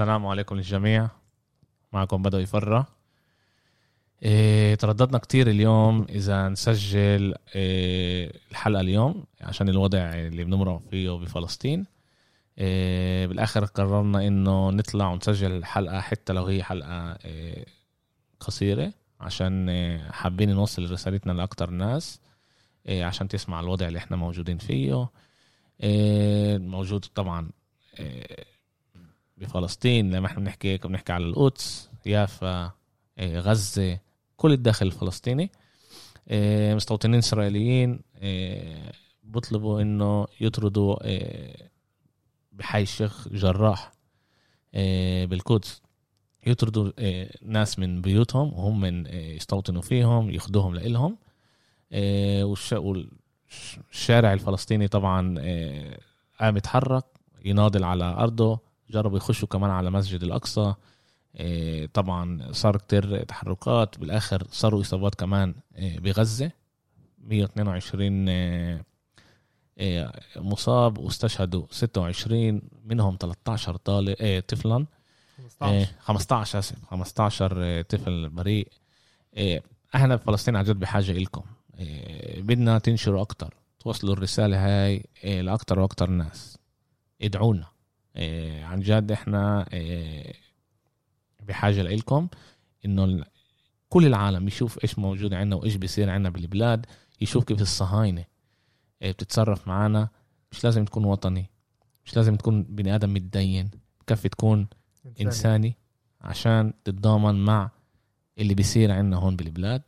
السلام عليكم للجميع. معكم بدو يفرى إيه ترددنا كتير اليوم إذا نسجل إيه الحلقة اليوم عشان الوضع اللي بنمر فيه بفلسطين. إيه بالآخر قررنا إنه نطلع ونسجل الحلقة حتى لو هي حلقة إيه قصيرة عشان إيه حابين نوصل رسالتنا لأكتر ناس إيه عشان تسمع الوضع اللي إحنا موجودين فيه. إيه موجود طبعا إيه بفلسطين لما إحنا بنحكي هيك بنحكي على القدس يافا إيه، غزة كل الداخل الفلسطيني. إيه، مستوطنين إسرائيليين إيه، بيطلبوا إنه يطردوا بحي الشيخ جراح بالقدس. يطردوا ناس من بيوتهم وهم من يستوطنوا فيهم ياخذوهم لإلهم. والشارع الفلسطيني طبعا قام يتحرك يناضل على أرضه. جربوا يخشوا كمان على مسجد الأقصى. إيه، طبعا صار كتير تحركات. بالآخر صاروا إصابات كمان إيه، بغزة. 122 إيه، مصاب واستشهدوا 26 منهم 13 طالب طفلا. 15 15 آسف 15 طفل بريء. إحنا بفلسطين عن جد بحاجة لكم بدنا تنشروا أكتر توصلوا الرسالة هاي لأكتر وأكتر ناس. ادعونا. عن جد إحنا بحاجة لكم إنه كل العالم يشوف إيش موجود عندنا وإيش بيصير عندنا بالبلاد يشوف كيف الصهاينة إيه، بتتصرف معنا. مش لازم تكون وطني مش لازم تكون بني آدم متدين بكفي تكون إنساني. إنساني عشان تتضامن مع اللي بيصير عندنا هون بالبلاد.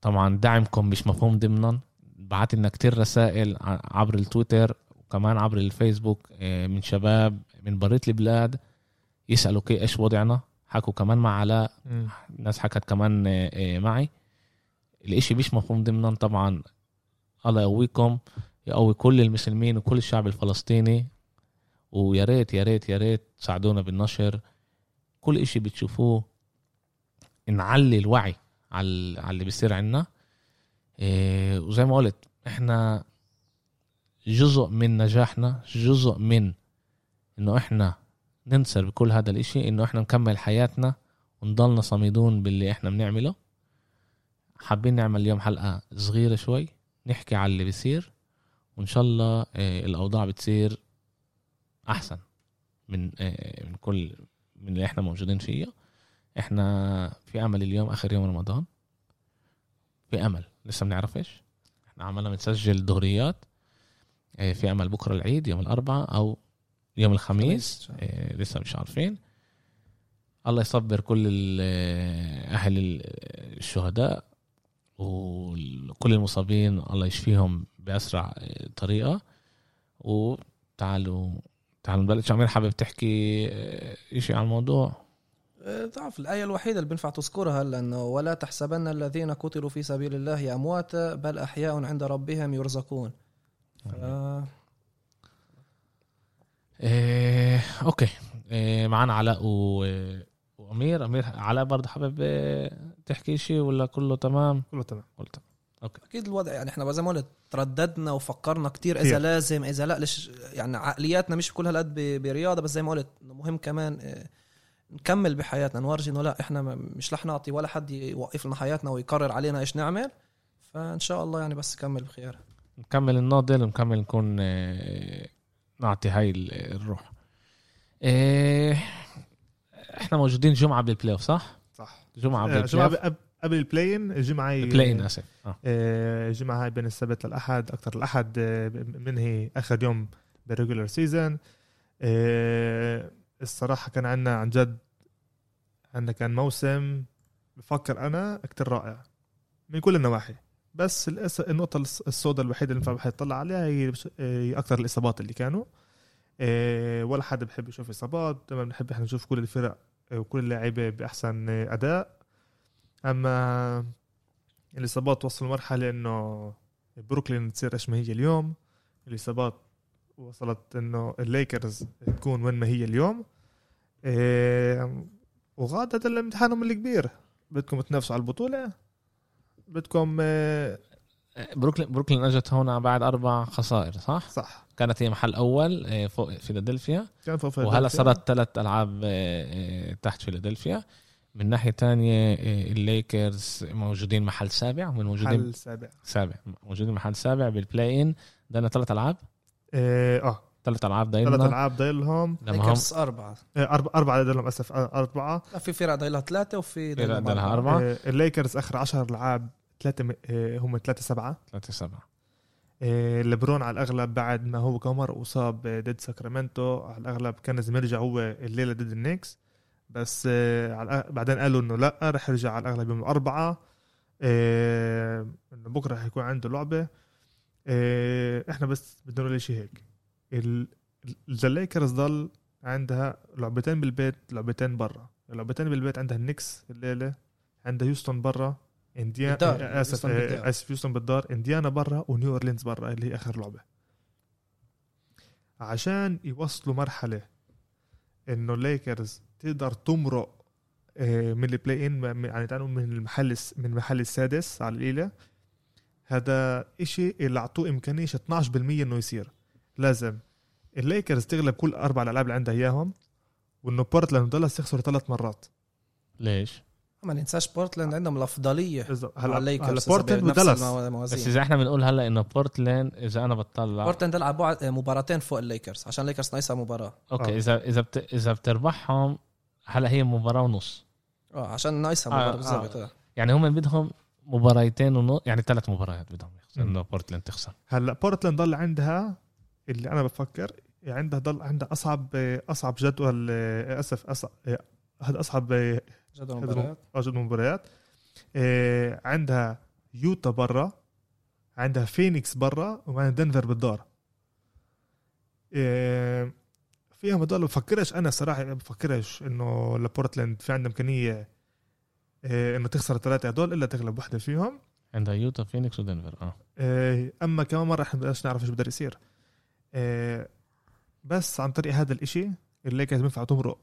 طبعا دعمكم مش مفهوم ضمنا. بعت لنا كتير رسائل عبر التويتر وكمان عبر الفيسبوك إيه، من شباب من برات البلاد يسألوا هيك إيش وضعنا. حكوا كمان مع علاء. الناس حكت كمان آه، آه، معي. الإشي مش مفهوم ضمنا طبعا. الله يقويكم يقوي كل المسلمين وكل الشعب الفلسطيني. ويا ريت يا ريت يا ريت تساعدونا بالنشر. كل إشي بتشوفوه. نعلي الوعي على اللي بيصير عنا. وزي ما قلت إحنا جزء من نجاحنا جزء من إنه إحنا ننصر بكل هذا الإشي إنه إحنا نكمل حياتنا ونضلنا صميدون باللي إحنا بنعمله. حابين نعمل اليوم حلقة صغيرة شوي نحكي على اللي بيصير وإن شاء الله آه، الأوضاع بتصير أحسن من آه، من كل من اللي إحنا موجودين فيه. إحنا في أمل اليوم آخر يوم رمضان. في أمل لسه بنعرفش إحنا عمالنا بنسجل ظهريات آه، في أمل بكرة العيد يوم الأربعاء أو يوم الخميس. إيه لسه مش عارفين. الله يصبر كل أهل الشهداء وكل المصابين. الله يشفيهم بأسرع طريقة. وتعالوا تعالوا نبلش عمير حابب تحكي شيء عن الموضوع؟ تعرف الآية الوحيدة اللي بنفع تذكرها لأنه ولا تحسبن الذين قتلوا في سبيل الله أمواتا بل أحياء عند ربهم يرزقون. إيه okay. إيه معنا علاء و... وأمير. أمير علاء برضه حابب إيه، تحكي شيء ولا كله تمام؟ كله تمام. كله تمام. okay. أكيد الوضع يعني إحنا زي ما قلت ترددنا وفكرنا كتير إذا لازم إذا لا ليش يعني عقلياتنا مش كل هالقد برياضة بس زي ما قلت إنه مهم كمان إيه نكمل بحياتنا نورجي إنه لا إحنا مش رح نعطي ولا حد يوقف لنا حياتنا ويقرر علينا إيش نعمل فإن شاء الله يعني بس نكمل بخير. نكمل نناضل ونكمل نكون إيه، نعطي هاي الروح. إيه إحنا موجودين جمعة بالبلاي اوف صح؟ صح. جمعة بال play جمعة قبل ال play-in الجمعة ال play-in آسف. آه. الجمعه هاي بين السبت للأحد أكثر الأحد آه، منهي آخر يوم بال regular season الصراحة كان عندنا عن جد عندنا كان موسم بفكر أنا كتير رائع من كل النواحي. بس النقطة السوداء الوحيدة اللي ينفع يطلع عليها هي أكثر الإصابات اللي كانوا. إيه، ولا حد بحب يشوف إصابات دائما بنحب إحنا نشوف كل الفرق وكل اللعيبة بأحسن أداء. أما الإصابات وصلوا لمرحلة إنه بروكلين تصير إيش ما هي اليوم. الإصابات وصلت إنه الليكرز تكون وين ما هي اليوم. وغاد هذا امتحانهم الكبير. بدكم تنافسوا على البطولة. بدكم آه، بروكلين بروكلين اجت هون بعد أربع خسائر صح؟ صح. كانت هي محل اول آه، فوق فيلادلفيا. كان فوق وهلا فيلادلفيا. صارت ثلاث العاب آه، تحت فيلادلفيا. من ناحية تانية الليكرز موجودين محل سابع من موجودين محل سابع. سابع. موجودين محل سابع بال play-in ضلنا ثلاث العاب. آه. ثلاث ألعاب ثلاث ضايلنا ألعاب ضايلهم ليكرز أربعة. آه، أربعة أربعة ضايلهم أسف آه، أربعة. لا في فرق ضايلها ثلاثة وفي فرق ضايلها. أربعة. آه، الليكرز آخر 10 ألعاب ثلاثة م- آه، هم ثلاثة سبعة. ثلاثة سبعة. آه، ليبرون على الأغلب بعد ما هو كمر وصاب ضد ساكرامنتو على الأغلب كان لازم يرجع هو الليلة ضد النيكس. بس بعدين قالوا إنه لأ رح يرجع على الأغلب يوم الأربعاء آه، إنه بكرة رح يكون عنده لعبة. آه، إحنا بس بدنا نقول شيء هيك. ال- الليكرز ضل عندها لعبتين بالبيت لعبتين برا اللعبتين بالبيت عندها النكس الليلة عندها هيوستن برا انديانا بالدار. آه، آسف. آه، آسف هيوستن بالدار إنديانا برا ونيو أورلينز برا اللي هي آخر لعبة عشان يوصلوا مرحلة إنه الليكرز تقدر تمرق آه، من ال play-in يعني تعلى من المحل من المحل السادس على القليله هذا إشي اللي أعطوه إمكانية 12% إنه يصير لازم الليكرز تغلب كل أربع الألعاب اللي عندها إياهم وإنه بورتلاند ودالاس يخسروا ثلاث مرات ليش؟ ما ننساش بورتلاند عندهم الأفضلية هلا الليكرز هلا إذا بورتلاند ودالاس. بس إذا إحنا بنقول هلا إنه بورتلاند إذا أنا بطلع بورتلاند لعبوا مباراتين فوق الليكرز عشان الليكرز ناقصها مباراة okay آه. اذا إذا بت... إذا بتربحهم هلا هي مباراة ونص آه عشان ناقصها مباراة آه. بالضبط آه. يعني هم بدهم مباريتين ونص يعني ثلاث مباريات بدهم يخسر. إنه بورتلاند تخسر هلا بورتلاند ضل عندها اللي أنا بفكر عندها ضل عندها أصعب أصعب جدول آه، اسف اصعب هذا أصعب آه، جدول مباريات. جدول مباريات. آه، عندها يوتا برا عندها فينيكس برا وعندها دنفر بالدار. آه، فيهم هدول بفكرش أنا صراحة بفكرش إنه لبورتلاند في عندها إمكانية آه، إنه تخسر الثلاثة هدول إلا تغلب واحدة فيهم. عندها يوتا فينيكس ودنفر آه. آه، أما كمان مرة إحنا بدناش نعرف إيش بقدر يصير. آه، بس عن طريق هذا الإشي الليكرز بينفع تمرق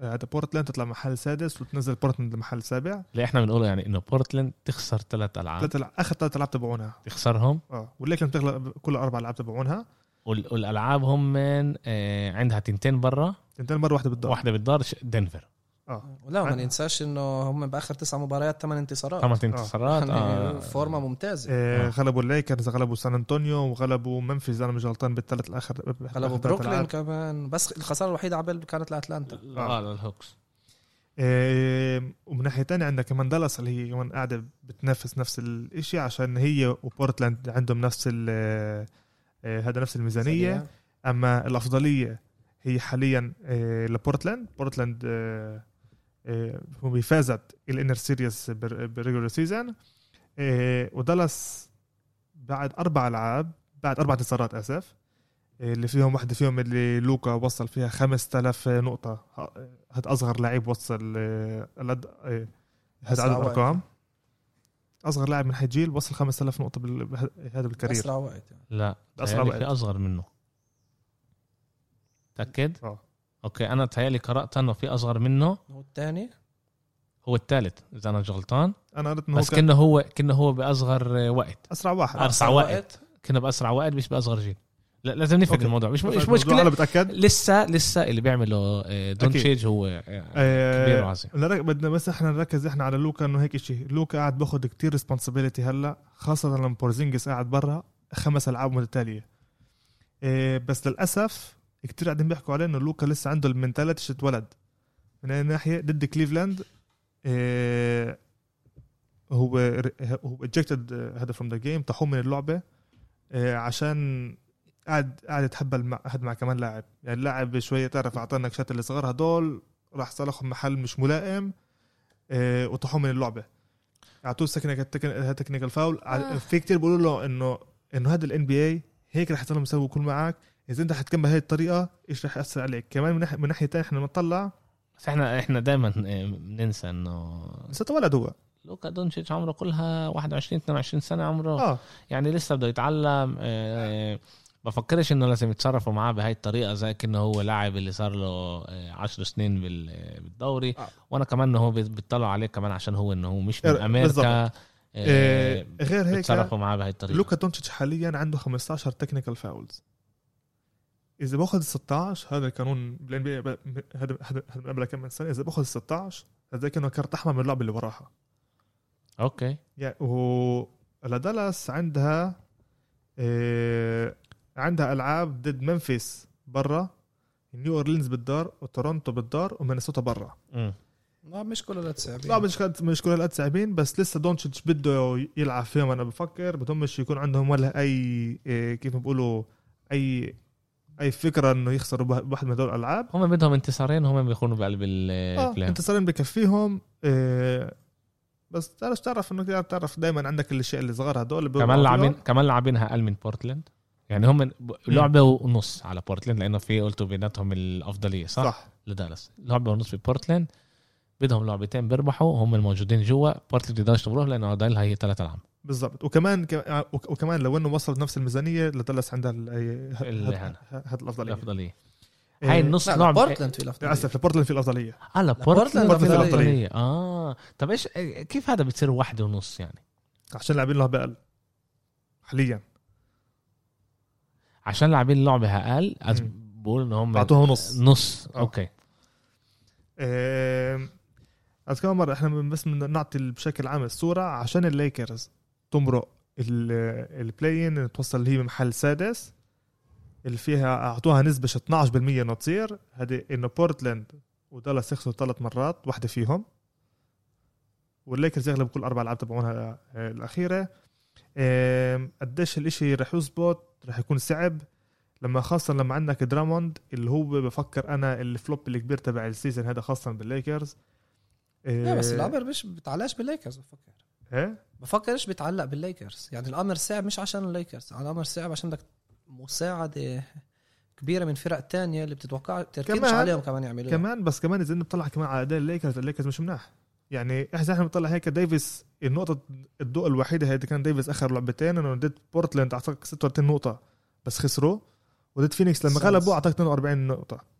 آه، هذا بورتلاند تطلع محل سادس وتنزل بورتلاند لمحل سابع. اللي إحنا بنقوله يعني إنه بورتلاند تخسر ثلاث ألعاب. ثلاث ألع- آخر ثلاث ألعاب تبعونها. تخسرهم؟ آه والليكرز بتغلب كل أربع ألعاب تبعونها. وال... والألعاب هم من آه عندها تنتين برا. تنتين مرة واحدة بالدار. واحدة بالدار دنفر آه. ولا ما عن- ننساش إنه هم بآخر تسع مباريات ثمان انتصارات. ثمان انتصارات يعني آه. فورمة ممتازة. آه، آه. غلبوا الليكرز غلبوا سان أنطونيو وغلبوا ممفيس أنا مش غلطان بالثلاث الآخر. غلبوا بروكلين. كمان. بس الخسارة الوحيدة قبل كانت لأتلانتا. آه للهوكس. آه، ومن ناحية تانية عندنا كمان دالاس اللي هي كمان قاعدة بتنافس نفس الشيء عشان هي وبورتلاند عندهم نفس ال آه، هذا نفس الميزانية. أما الأفضلية هي حاليا آه، لبورتلاند. بورتلاند آه، آه، هو فازت ال inner series بال regular season ودالاس بعد أربع ألعاب بعد أربع انتصارات آسف آه، اللي فيهم واحدة فيهم اللي لوكا وصل فيها 5000 نقطة ه- هذا أصغر لاعب وصل آه، آه، أسرع عدد. الأرقام أصغر لاعب من ناحية جيل وصل 5000 نقطة هذا بال career أسرع وقت يعني. لا أسرع تهيألي وقت. في أصغر منه تأكد آه okay أنا تهيألي قرأت أنه في أصغر منه. هو الثاني؟ هو الثالث إذا أنا مش غلطان. أنا قريت إنه هو بس كان كنا هو كنا هو بأصغر وقت. أسرع واحد. أسرع وقت. كنا بأسرع وقت مش بأصغر جيل. لا لازم نفهم okay. الموضوع. مش مش مشكلة. أنا بتأكد. لسه لسه اللي بيعمله آه، دونتشيتش هو آه، كبير آه، وعظيم. بدنا بس إحنا نركز إحنا على لوكا إنه هيك شيء لوكا قاعد باخذ كتير responsibility هلأ خاصة لما بورزينجس قاعد برا خمس ألعاب متتالية. بس للأسف كتير قاعدين بيحكوا عليه إنه لوكا لسه عنده ال mentality شت ولد. من اي ناحيه ضد كليفلاند إيه هو هو ejected هذا from the game طاحوه من اللعبة إيه عشان قاعد قاعد يتحبل مع حد مع كمان لاعب. يعني اللاعب شوية تعرف اعطانا كشات الصغار هدول راح صالحهم محل مش ملائم إيه وطاحوه من اللعبة. أعطوه technical technical foul آه. في كتير بيقولوا له انه إنه هذا ال NBA هيك رح يضلهم يسووا كل معك اذا انت حتكمل هاي الطريقة إيش رح يأثر عليك؟ كمان من ناحيه من ناحية ثانية إحنا بنطلع. بس إحنا إحنا دائما بننسى انه لسه ولد هو. لوكا دونتشيتش عمره كلها 21 22 سنة عمره. آه. يعني لسه بده يتعلم آه، بفكرش انه لازم يتصرفوا معاه بهاي الطريقة زي كأنه هو لاعب اللي صار له آه، عشر سنين بال- بالدوري. آه. وأنا كمان انه هو بيطلعوا عليه كمان عشان هو انه هو مش من. أمريكا. آه، غير هيك تصرفوا معاه بهي الطريقة. لوكا دونتشيتش حاليا عنده 15 technical fouls إذا بأخذ ال 16 هذا القانون بال NBA هذا من قبل كم من سنة إذا بأخذ ال 16 هذا كانه كارت أحمر من اللعبة اللي وراها. okay. يعني و لدالاس عندها آه عندها ألعاب ضد ممفيس برا نيو أورلينز بالدار وتورونتو بالدار ومينيسوتا برا. لا مش كل صعبين. لا مش مش كل هالقد صعبين بس لسه دونتشيتش بده يلعب فيهم أنا بفكر بدهمش يكون عندهم ولا أي إيه، كيف ما بيقولوا أي أي فكرة إنه يخسروا بواحد من هدول الألعاب؟ هم بدهم انتصارين هم بيكونوا بقلب آه ال play. انتصارين بكفيهم. إيه بس تعرف تعرف إنه تعرف- تعرف دائما عندك الأشياء اللي صغار هدول كمان لاعبين. كمان لاعبينها أقل من بورتلاند. يعني هم لعبه ونص على بورتلاند لأنه في قلتوا بيناتهم الأفضلية صح, صح. لدالاس. لعبه ونص في بورتلاند. بدهم لعبتين بيربحوا هم الموجودين جوا. بورتلاند يقدرش تمرق لأنه ضايلها هي ثلاث ألعاب. بالضبط. وكمان ك- وك- وكمان لو إنه وصلت نفس الميزانية لدالاس عندها هاد الأفضلية. الأفضلية. إيه، هاي النص لعبه بورتلاند في الأفضلية. اسف لبورتلاند في الأفضلية. آه لا بورتلاند بورتلاند في الأفضلية. آه. طب إيش كيف هذا بتصير واحدة ونص يعني؟ عشان لاعبين لعبة أقل حاليا. عشان لاعبين اللعبه أقل. بقول إن هم بعطوها نص. نص. آه. okay. بس كمان مرة إحنا بس بدنا نعطي بشكل عام الصورة عشان الليكرز. تمرق ال- ال play-in توصل اللي هي محل سادس اللي فيها أعطوها نسبة 12% إنه تصير. هذه إنه بورتلاند ودالاس يخسروا ثلاث مرات واحدة فيهم. والليكرز يغلبوا كل أربع ألعاب تبعونها آه، الأخيرة. آم، قديش الإشي رح يزبط رح يكون صعب. لما خاصة لما عندك دراموند اللي هو بفكر أنا ال flop الكبير تبع ال season هذا خاصة بالليكرز. لا بس إيه، الامر مش بتعلقش بالليكرز بفكر. إيه؟ بفكرش بيتعلق بالليكرز. يعني الأمر صعب مش عشان الليكرز. الأمر صعب عشان بدك مساعدة كبيرة من فرق تانية اللي بتتوقع تركيز عليهم كمان يعملوا كمان بس كمان إذا بنطلع كمان على أداء الليكرز الليكرز مش مناح. يعني إحنا إحنا بنطلع هيك ديفيس النقطة الضوء الوحيدة هي كان ديفيس آخر لعبتين إنه ضد بورتلاند اعطاك 36 نقطة بس خسروا. وضد فينيكس لما. غلبوا اعطاك 42 نقطة.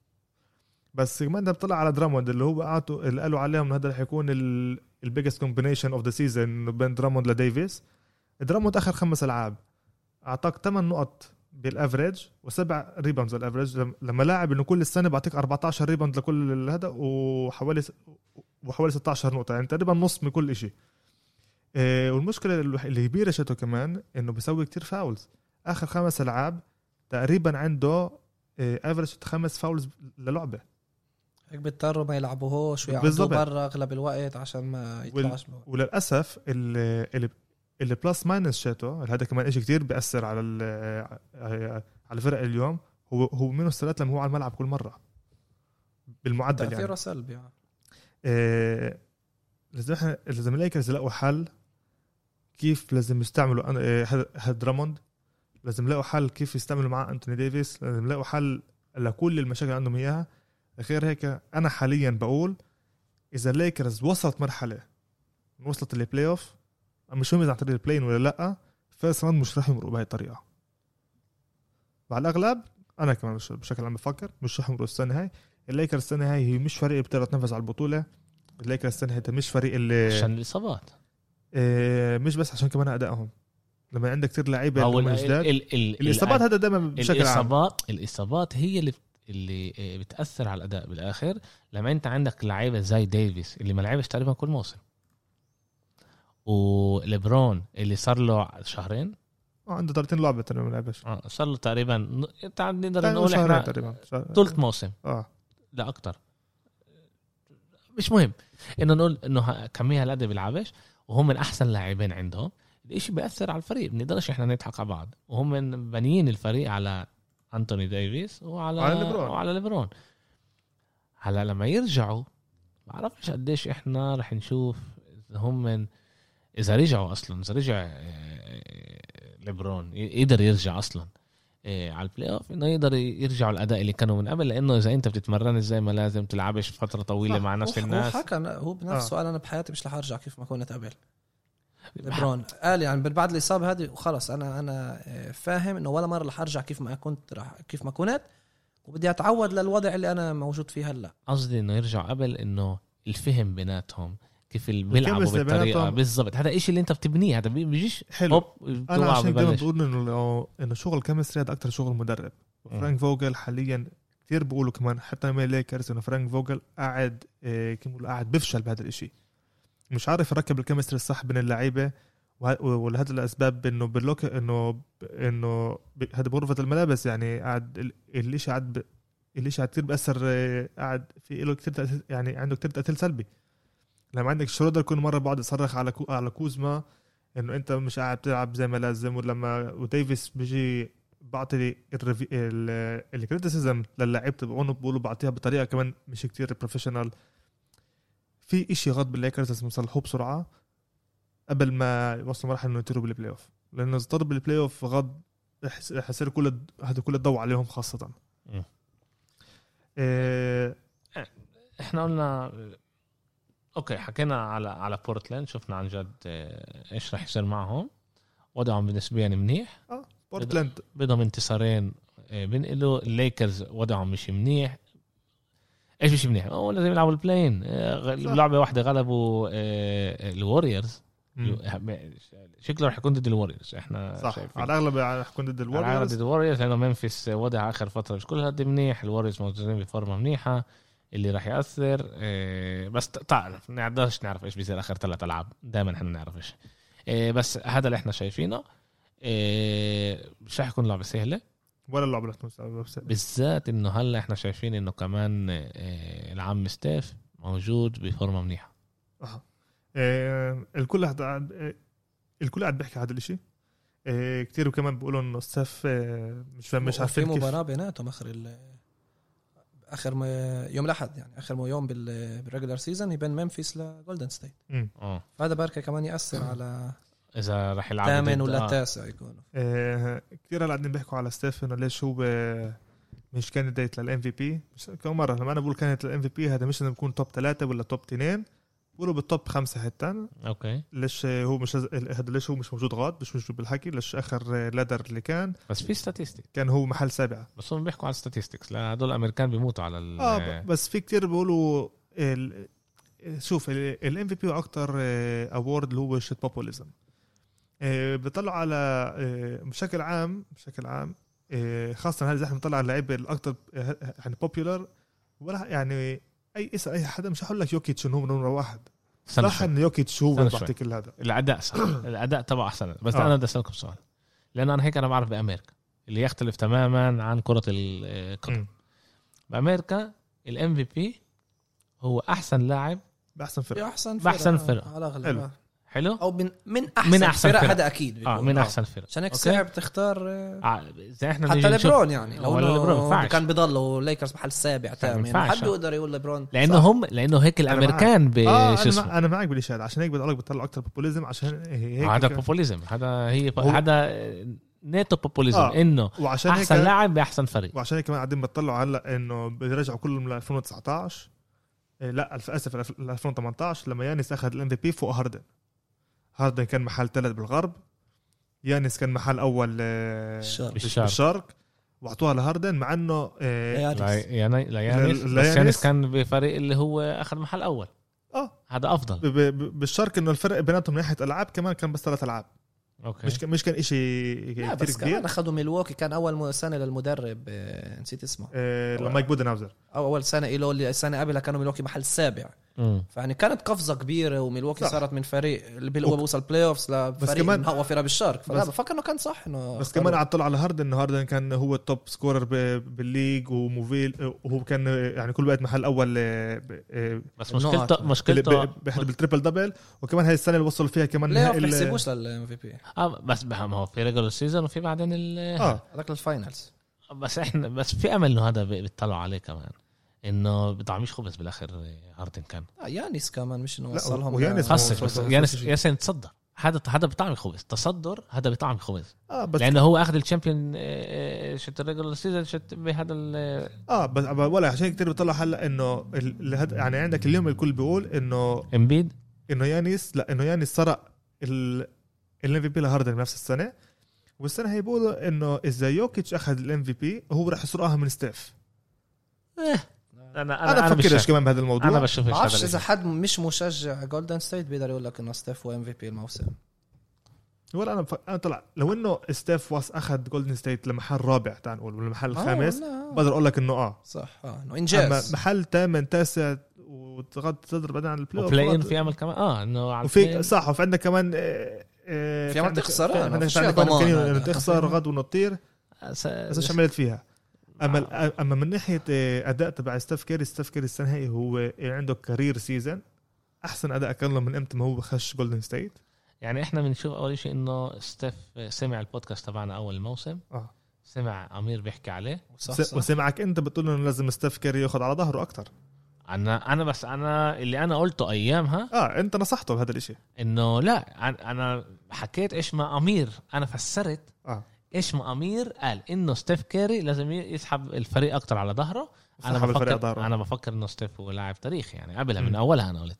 بس انت بتطلع على دراموند اللي هو قعدوا اللي قالوا عليهم هذا رح يكون ال biggest combination of the season بين دراموند لديفيس دراموند آخر خمس ألعاب أعطاك 8 نقط بال average وسبع rebounds ال average لم- لما لاعب إنه كل السنة بعطيك 14 rebound لكل هذا وحوالي وحوالي 16 نقطة يعني تقريبا نص من كل شيء إيه والمشكلة اللي بيرشته كمان إنه بيسوي كتير fouls آخر خمس ألعاب تقريبا عنده average خمس fouls للعبة. بيضطروا ما يلعبوهوش ويقعدوا. برا أغلب الوقت عشان ما يطلعش وال... وللأسف اللي اللي plus minus شاته هذا كمان شيء كتير بيأثر على ال- على الفرق اليوم هو هو minus ثلاث لما هو على الملعب كل مرة. بالمعدل يعني. تاثيره سلبي يعني. آه، لازم الليكرز يلاقوا حل كيف لازم يستعملوا آه، هاد- هاد دراموند؟ لازم يلاقوا حل كيف يستعملوا معاه أنتوني ديفيس لازم يلاقوا حل لكل المشاكل اللي عندهم إياها. غير هيك أنا حاليا بقول إذا الليكرز وصلت مرحلة وصلت ال playoff مش مهم إذا عن طريق ال play-in ولا لأ first round مش راح يمرقوا بهي الطريقة. وعلى الأغلب أنا كمان بشكل عام بفكر مش راح يمرقوا السنة هاي. الليكرز السنة هاي هي مش فريق بتقدر تنافس على البطولة. الليكرز السنة هاي مش فريق اللي عشان الإصابات. آه، مش بس عشان كمان أدائهم. لما عندك كثير لعيبة أو جداد الإصابات هذا دائما بشكل عام. الاصابات الإصابات هي اللي اللي آه، بتأثر على الأداء بالآخر. لما أنت عندك لعيبة زي ديفيس اللي ما لعبش تقريبا كل موسم وليبرون اللي صار له شهرين. آه، عنده 30 لعبه ترى ما لعبش. آه، صار له تقريبا نقدر نقول إحنا تقريبا. ثلث موسم. آه. لا أكتر. مش مهم. إنه نقول إنه كمية هالقد بيلعبش وهم من أحسن لاعبين عندهم. الإشي بيأثر على الفريق بنقدرش إحنا نضحك على بعض. وهم بانيين الفريق على أنتوني ديفيس وعلى على ليبرون. وعلى ليبرون هلا لما يرجعوا بعرفش قديش إحنا رح نشوف إذا هم من إذا رجعوا أصلا إذا رجع آه، ليبرون يقدر يرجع أصلا آه، على ال playoff إنه يقدر يرجعوا الأداء اللي كانوا من قبل لأنه إذا أنت بتتمرن زي ما لازم تلعبش فترة طويلة. مع نفس الناس هو حكى هو بنفسه آه. قال أنا بحياتي مش رح أرجع كيف ما كنت قبل ليبرون قال يعني بعد الإصابة هذه وخلص أنا أنا آه، فاهم إنه ولا مرة رح أرجع كيف ما كنت رح كيف ما كنت. وبدي أتعود للوضع اللي أنا موجود فيه هلأ. قصدي إنه يرجعوا قبل إنه الفهم بيناتهم كيف بيلعبوا بالطريقة. بالضبط. هذا إشي اللي أنت بتبنيه. هذا بي- بيجيش حلو. هوب أنا عشان ببلش بقول إنه إنه شغل chemistry هذا أكثر شغل مدرب. فرانك فوجل حاليا كثير بيقولوا كمان حتى من ليكرز إنه فرانك فوجل قاعد إيه كيف قاعد بفشل بهذا الإشي. مش عارف يركب ال chemistry الصح بين اللعيبة ولهذا الأسباب إنه بال locker إنه هذا بغرفة الملابس يعني قاعد ال- الإشي قاعد الإشي قاعد كثير بأثر قاعد في له كثير يعني عنده كثير تأثير سلبي. لما عندك شرودر كل مرة بقعد يصرخ على كو على كوزما إنه أنت مش قاعد تلعب زي ما لازم ولما وديفيس بيجي بعطي ال criticism للاعيبه تبعونه بقولوا بعطيها بطريقة كمان مش كتير professional في إشي غلط بالليكرز لازم يصلحوه بسرعة قبل ما يوصلوا مرحلة إنه يطيروا بال playoff لأنه إذا طلعوا بال playoff غض رح يص- رح يصير كل هذا كل الضوء عليهم خاصة. مم. إيه إحنا قلنا okay حكينا على على بورتلاند شفنا عن جد آه، إيش راح يصير معهم. وضعهم نسبيا منيح. بورتلاند بدهم انتصارين آه، بينقلوا. الليكرز وضعهم مش منيح. إيش مش منيح؟ هو لازم يلعبوا ال play-in آه،. لعبة واحدة غلبوا آه، الوريورز مم. شكله راح يكون ضد الوريورز إحنا صح. شايفين. على الأغلب رح يكون ضد على الوريورز ضد الوريورز لأنه منفس وضع آخر فترة مش كل هاد منيح. الوريورز موجودين بفورمة منيحة. اللي راح يأثر بس تعرف ما نقدرش نعرف إيش بيصير آخر ثلاث ألعاب. دائما إحنا نعرف إيش. إيه، بس هذا اللي إحنا شايفينه. مش راح يكون لعبة سهلة. ولا اللعبه رح تكون سهلة. بالذات إنه هلأ إحنا شايفين إنه كمان إيه، العم ستيف موجود بفورمة منيحة أها. آه، الكل قاعد آه، الكل قاعد بيحكي هذا الإشي آه، كتير كمان بيقولوا إنه ستيف آه، مش فاهم مش في عارفين كيف مباراة بيناتهم آخر ال آخر ما يوم الأحد يعني آخر ما يوم بال بال regular season بين ممفيس لجولدن ستيت. آه فهذا بركه كمان يأثر على إذا راح يلعبوا ثامن ولا آه. تاسع يكونوا. آه، كتير هلا قاعدين بيحكوا على ستيف انه ليش هو آه، مش candidate لل MVP كم مرة لما أنا بقول candidate لل MVP هذا مش إنه بيكون top ثلاثة ولا top اثنين بقولوا بال top خمسة حتى. okay. ليش آه، هو مش هذا ليش هو مش موجود غاد؟ مش موجود بالحكي. ليش آخر ladder اللي كان؟ بس في statistic كان هو محل سابع بس هم بيحكوا على statistics لا هدول الامريكان بيموتوا على ال آه بس في كتير بيقولوا ال... شوف ال MVP أكتر award اللي هو شيت populism بيطلع على آه، بشكل عام بشكل عام آه، خاصة هذا إحنا بنطلع على اللعيبة الاكثر آه، يعني popular ولا يعني أي اسال أي حدا مش هقول لك يوكيتش إنه هو نمرة واحد صح. انه يوكيتش هو. بعطيك كل هذا الأداء صح الأداء تبعه أحسن بس آه. أنا بدي أسألكم سؤال لأنه أنا هيك أنا بعرف بأمريكا اللي يختلف تماما عن كرة القدم. بأمريكا ال MVP هو أحسن لاعب بأحسن فرقة بأحسن بأحسن فرقة. على الاغلب حلو. آه. أو من من احسن, من أحسن فرق فرق. هذا أكيد آه. من آه. أحسن فرق عشان هيك؟ صعب تختار آه، آه، زي إحنا حتى ليبرون يعني لو ولا ليبرون. كان بضلوا ليكرز محل سابع ثامن. حد يقدر يقول ليبرون لأنه هم لأنه هيك الأمريكان ب آه شو أنا, أنا معك بالشيء هذا عشان هيك بدي أقول لك بيطلع أكثر populism عشان هيك هذا populism هذا هي هذا نيتو populism آه. إنه وعشان هيك أحسن لاعب بأحسن فريق وعشان هيك كمان قاعدين بيطلعوا هلأ إنه بيرجعوا كلهم ل 2019 إيه لأ اسف ل 2018 لما يانس أخذ ال MVP فوق هاردن هاردن كان محل ثالث بالغرب. يانس كان محل أول آه، الشرق. بالش- بالشرق. بالشرق. وأعطوها لهاردن مع إنه آه، يانس. لا لا يانس بس كان بفريق اللي هو اخذ محل أول. آه. هذا أفضل. بالشرق إنه الفرق بيناتهم من ناحية ألعاب كمان كان بس ثلاث ألعاب. okay. مش مش كان شيء لا كثير بس كمان كبير أخذوا ميلواكي كان أول سنة للمدرب آه، نسيت اسمه. آه، لمايك بودنهاوزر. أو أول سنة له اللي السنة قبلها كانوا ميلواكي محل سابع. فيعني كانت قفزة كبيرة وميلواكي صح. صارت من فريق اللي هو بوصل playoffs لفريق كمان- كمان هو فرقه بالشرق فلا بس- بفكر إنه كان صح إنه بس كمان قعد طلع على هاردن إنه هاردن كان هو ال top scorer ب- بال league وموفيل وهو كان يعني كل وقت محل أول آه، ب- آه، بس. مشكلته مشكلته بال triple double وكمان هاي السنة اللي وصلوا فيها كمان نهائي ال- بيحسبوش للام في بي آه بس ما هو في ريجولر سيزون وفي بعدين ال آه. هذاك للفاينلز بس إحنا بس في أمل إنه هذا بي- بيطلعوا عليه كمان. إنه بيطعميش خبز بالآخر هاردن كان. آه يانيس كمان مش إنه وصلهم ويانس هو- خصك يانس ياسين تصدر. هذا هذا بطعم خبز تصدر هذا بطعم خبز آه بس لأنه هو أخذ الشامبيون آه، شت الريجولر سيزون شت بهذا ال- آه بس ولا عشان كتير بيطلع هلأ إنه يعني عندك اليوم الكل بيقول إنه إمبيد. إنه يانيس لا إنه يانيس سرق ال MVP لهاردن بنفس السنة. والسنة هي بيقولوا إنه إذا يوكيتش أخذ ال MVP هو راح يسرقها من ستيف. أنا أنا أنا بفكرش بشوف كمان بهذا الموضوع. أنا بشوفش بعرفش إذا. حد مش مشجع جولدن ستيت بيقدر يقول لك إنه ستيف هو MVP الموسم. ولا أنا ف... أنا طلع لو إنه ستيف was أخذ جولدن ستيت لمحل رابع تعال نقول ولا محل آه، خامس. بقدر أقول لك إنه آه. صح آه إنه أما انجاز محل ثامن تاسع وتغطي تضرب بعدين على البلاي وبلاي ان. في امل كمان آه إنه على وفي صح وفي عندك كمان آه، آه، في عمل عندك- تخسر، في عندك عندك تخسر غد وتطير س- بس إيش عملت فيها؟ أما أما من ناحية آه، أداء تبع ستيف كيري ستيف كيري السنة هي هو عنده كارير سيزون أحسن أداء كان له من إمتى؟ ما هو خش جولدن ستيت يعني إحنا بنشوف أول شيء إنه ستيف سمع البودكاست تبعنا أول الموسم آه. سمع أمير بيحكي عليه. صح صح. وسمعك أنت بتقول إنه لازم ستيف كيري ياخذ على ظهره أكثر أنا أنا بس أنا اللي أنا قلته ايامها آه أنت نصحته بهذا الإشي. إنه لا أنا- أنا حكيت إيش ما أمير أنا فسرت إيش ما امير قال إنه ستيف كيري لازم يسحب الفريق أكتر على ظهره أنا بفكر ظهره. أنا بفكر إنه ستيف هو لاعب تاريخي يعني قبلها. من أولها أنا قلت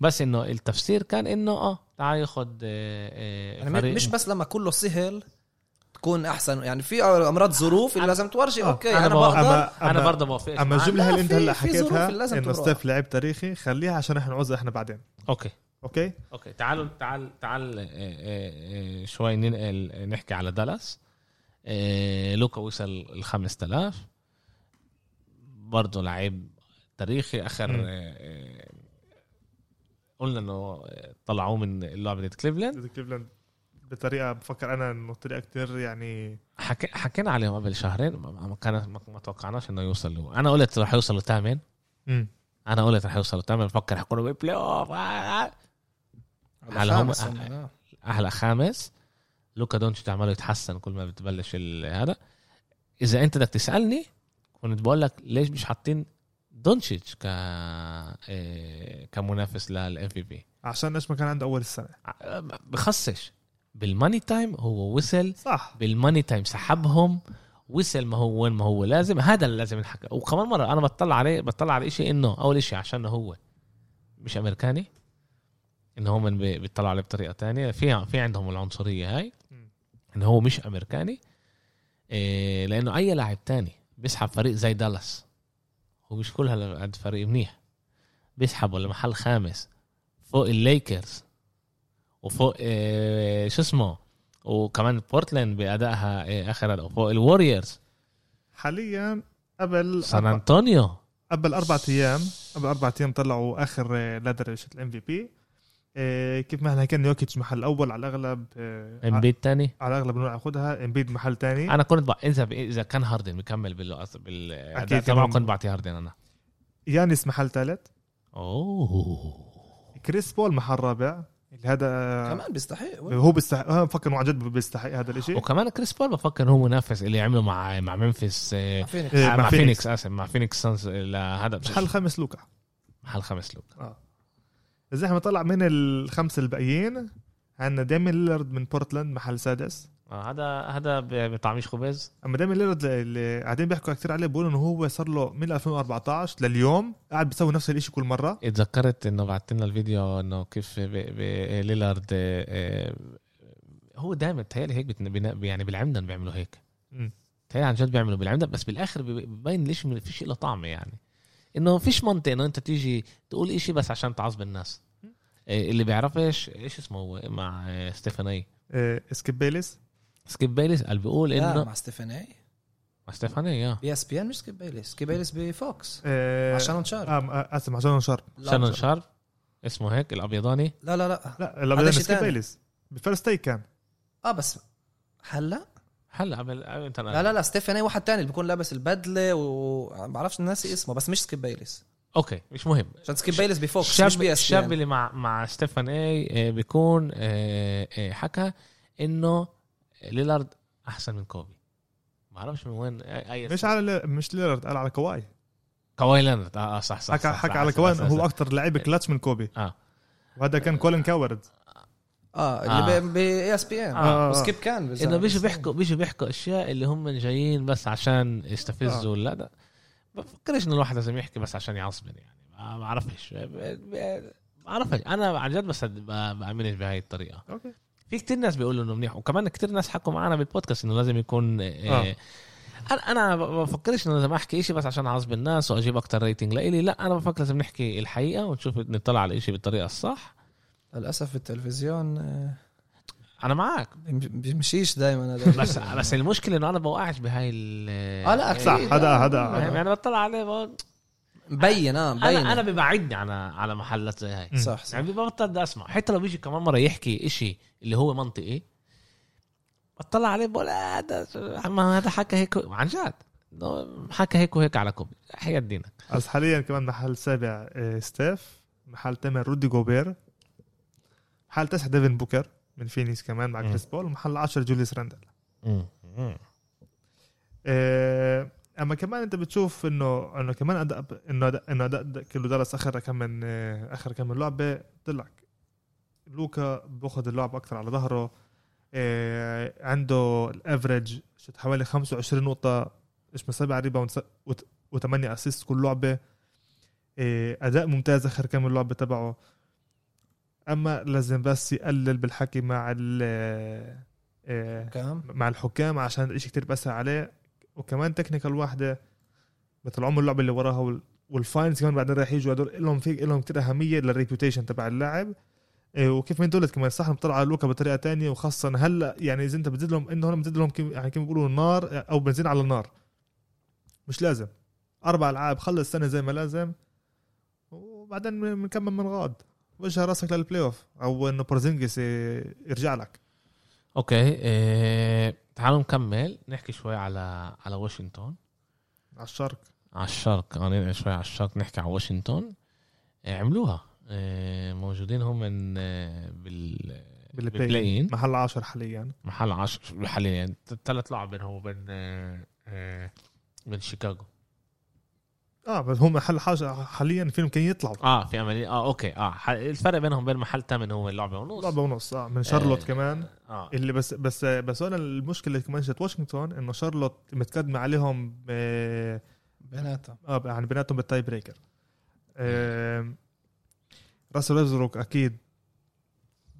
بس إنه التفسير كان إنه آه تعال ياخذ آه، آه، يعني مش بس لما كله سهل تكون أحسن يعني في أمراض ظروف اللي لازم تورجي آه. okay أنا أنا بقى- بقدر أنا برضه بوافقش أما. الجملة اللي أنت هلأ حكيتها إنه. ستيف لعب تاريخي خليها عشان إحنا نوزع إحنا بعدين okay okay؟ okay تعالوا تعال تعال آه، آه، آه، شوي ننقل نحكي على دالاس. لوكا وصل ال 5000 برضه لعيب تاريخي. آخر قلنا إنه طلعوه من لعبه كليفلاند. كليفلاند بطريقة بفكر أنا إنه طريقة كتير يعني. حكي حكينا عليهم قبل شهرين. ما- كان ما توقعناش إنه يوصل له أنا قلت رح يوصلوا ثامن أنا قلت رح يوصلوا ثامن بفكر حيكونوا بال play off. على هلا هم- خامس هم، آه. أحلى خامس. لوكا دونتش عماله يتحسن كل ما بتبلش ال- هذا. إذا أنت بدك تسألني كنت بقول لك ليش مش حاطين دونتشيتش ك إيه، كمنافس لل MVP عشان إيش ما كان عنده أول السنة. بخصش. بال money time هو وصل. صح. بال money time سحبهم. وصل ما هو وين ما هو لازم. هذا اللي لازم ينحكى. وكمان مرة أنا بطلع عليه بطلع على شيء إنه أول شيء عشان هو. مش أمريكاني. إنه هم بي- بيطلعوا عليه بطريقة تانية. في في عندهم العنصرية هاي. إنه هو مش أمريكاني إيه لأنه أي لاعب تاني بيسحب فريق زي دالاس. هو مش كل هالقد فريق منيح. بيسحبوا لمحل خامس فوق الليكرز وفوق إيه شو اسمه وكمان بورتلاند بأدائها إيه آخر وفوق الوريورز. حاليا قبل سان أنطونيو. قبل أربع أيام قبل أربع أيام طلعوا آخر ladder ال MVP. كيف ما إحنا كان يوكيتش محل أول على الأغلب آه، إمبيد تاني؟ على الأغلب بنقول ياخذها إمبيد محل تاني. أنا كنت بق... إذا إذا كان هاردن مكمل بال بال أكيد تبعه كمان. كنت بعطي هاردن أنا. يانيس محل ثالث أوه. كريس بول محل رابع. اللي هذا كمان بيستحق. هو بيستحق. أنا بفكر إنه عن جد بيستحق هذا الشيء وكمان كريس بول بفكر هو منافس اللي عمله مع مع منفس آه، فينيكس. مع, فينيكس. آسف مع فينيكس صنز لهذا محل خامس لوكا. محل خمس لوك آه. إذا إحنا طلع من الخمسه الباقيين عندنا ديميان ليلارد من بورتلاند محل سادس. آه هذا هذا ب- بطعميش خبز أما ديميان ليلارد اللي قاعدين بيحكوا كثير عليه بيقولوا إنه هو صار له من 2014 لليوم قاعد بيسوي نفس الشيء كل مرة. اتذكرت إنه بعت لنا الفيديو إنه كيف ب... ب... ليلارد آه، آه، هو دائما تهيألي هيك يعني بالعمدن بيعملوا هيك. تهيألي عن جد بيعملوا بالعمدن بس بالآخر بي- ببين ليش في شيء له طعمه يعني. إنه فيش منطق إنه أنت تيجي تقول إشي بس عشان تعصب الناس. إيه، اللي بيعرفش إيش اسمه هو؟ مع آه، ستيفاني. سكيب بيليس سكيب بيليس قال بيقول لا إنه مع ستيفاني. مع ستيفاني آه بي إس بي إن مش سكيب بيليس سكيب بيليس بفوكس عشان شارب. آه آه، آسف عشان شارب. شانون شارب. اسمه هيك الأبيضاني. لا لا لا. لا شيء سكيب. بيليس بفيرست تيك كان. آه بس هلا هلا قبل انت لا لا لا ستيفاني واحد تاني اللي بيكون لابس البدلة وما بعرفش ناسي اسمه بس مش سكيب بيليس. okay مش مهم. عشان سكيب بيليس بفوكس الشاب مش ب ESPN الشاب اللي مع مع ستيفن A آه، بيكون آه، آه، حكى إنه ليلارد أحسن من كوبي. ما بعرفش من وين أي مش على مش ليلارد قال على كواي. كواي لينارد آه آه، صح صح حكى صح حكى صح، على كواي هو. أكثر لعيب كلاتش من كوبي. آه. وهذا كان كولين كاورد. آه آه. اللي ب ESPN آه. وسكيب كان بس- إنه بيجوا بيحكوا بيجوا بيحكوا أشياء اللي هم جايين بس عشان يستفزوا. لا ده بفكرش إنه الواحد لازم يحكي بس عشان يعصبن يعني. ما بعرفش ب- ب- ما بعرفش أنا عن جد بس ب- بأمنش بهاي الطريقة. okay. في كتير ناس بيقولوا إنه منيح. وكمان كتير ناس حكوا معنا بالبودكاست إنه لازم يكون آه. آه. أنا أنا ما بفكرش إنه لازم أحكي شيء بس عشان أعصب الناس وأجيب أكتر rating لإلي. لا أنا بفكر لازم نحكي الحقيقة ونشوف نطلع على الشيء بالطريقة الصح. للأسف التلفزيون آه، أنا معك بيمشيش دائما هذا بس بس المشكلة إنه أنا بوقعش بهاي ال آه لا صح. هذا هذا يعني أنا بطلع عليه بقول مبين آه مبين. أنا أنا ببعدني على على محلات زي هاي. صح صح. يعني ببطل بدي أسمع. حتى لو بيجي كمان مرة يحكي إشي اللي هو منطقي بطلع عليه بقول آه ده ما هذا حكى هيك عن جد. حكى هيك وهيك على كوبي حياة دينك بس حاليا كمان محل سابع آه، ستيف محل ثامن رودي جوبير. محل تسعة ديفن بوكر من فينيكس كمان مع. كريس بول ومحل 10 جوليس راندل آه، أما كمان أنت بتشوف انه إنه كمان اداء إنه إنه أداء كيلو دالاس اخر كم من آخر كم من لعبة طلع. لوكا باخذ اللعب أكثر على ظهره. آه، عنده ال average حوالي 25 نقطة إيش من سبع rebound و8 assist كل لعبة. آه، أداء ممتاز آخر كم من لعبه تبعه. أما لازم بس يقلل بالحكي مع ال آه، كام مع الحكام عشان الاشي كتير بأثر عليه. وكمان technical واحدة مثل عمر اللعبة اللي وراها وال- وال fines كمان بعدين راح يجوا. هدول لهم في لهم كتير أهمية لل reputation تبع اللاعب. إيه، وكيف ما قلت كمان صح بطلع على لوكا بطريقة تانية. وخاصة هلأ يعني إذا أنت بتزيد لهم إنه هون بتزيد لهم كيف يعني كيف بيقولوا نار أو بنزين على النار. مش لازم. أربع ألعاب خلص السنة زي ما لازم. وبعدين بنكمل من غاد. وجه راسك لل playoff أو إنه بورزينجس إيه، يرجع لك. okay إيه تعالوا نكمل. نحكي شوي على على واشنطن. على الشرق. على الشرق. آه ننقل شوي على الشرق. نحكي على واشنطن. إيه عملوها. إيه موجودين هم من آه، بال بال play بال play-in. محل عاشر حاليا. محل 10 حاليا. ثلاث لعب بينهم وبين آه، آه، بين شيكاغو. آه بس هم محل حاجة حاليا في يمكن يطلعوا آه في عملية آه okay آه ح- الفرق بينهم بين محل ثامن هو اللعبة ونص. لعبة ونص آه من شارلوت آه، كمان. آه. اللي بس بس بس أنا المشكلة كمان جت واشنطن إنه شارلوت متقدمه عليهم ب- بيناتهم. آه يعني بيناتهم بال tie breaker آه راسل ويزروك أكيد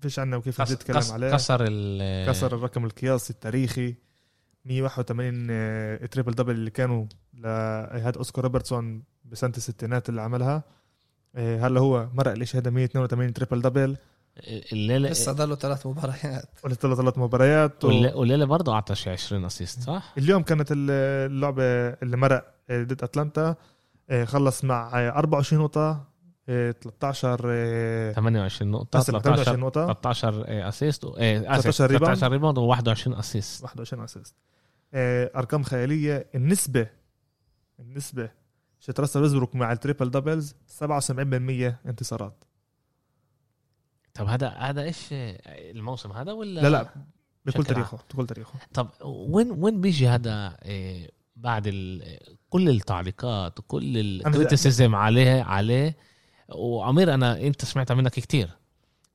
فيش عنا وكيف كس- نتكلم كس- عليه. كسر ال كسر الرقم القياسي التاريخي. 181 آه، triple double اللي كانوا لهذا أوسكار روبرتسون بسنة الستينات اللي عملها. آه، هلا هو مرق الاشي هذا 182 triple double الليلة لسه ضلوا ثلاث مباريات. له ثلاث مباريات و... والليلة برضه اعطى شي 20 assist صح؟ اليوم كانت ال- اللعبة اللي مرق آه، ضد أتلانتا. آه، خلص مع آه، 24 نقطة آه، 13 آه، 28 نقطة آسف، 13 28 نقطة. 13 assist إيه اسف 13 rebound. 13 rebound و21 assist 21 assist أرقام خيالية. النسبة النسبة شت راسل ويزبروك مع ال triple doubles 77% انتصارات. طب هذا هذا إيش الموسم هذا ولا؟ لا لا بكل تاريخه بكل تاريخه. طب وين وين بيجي هذا إيه، بعد ال... كل التعليقات وكل ال criticism عليه عليه؟ وعمير أنا أنت سمعتها منك كتير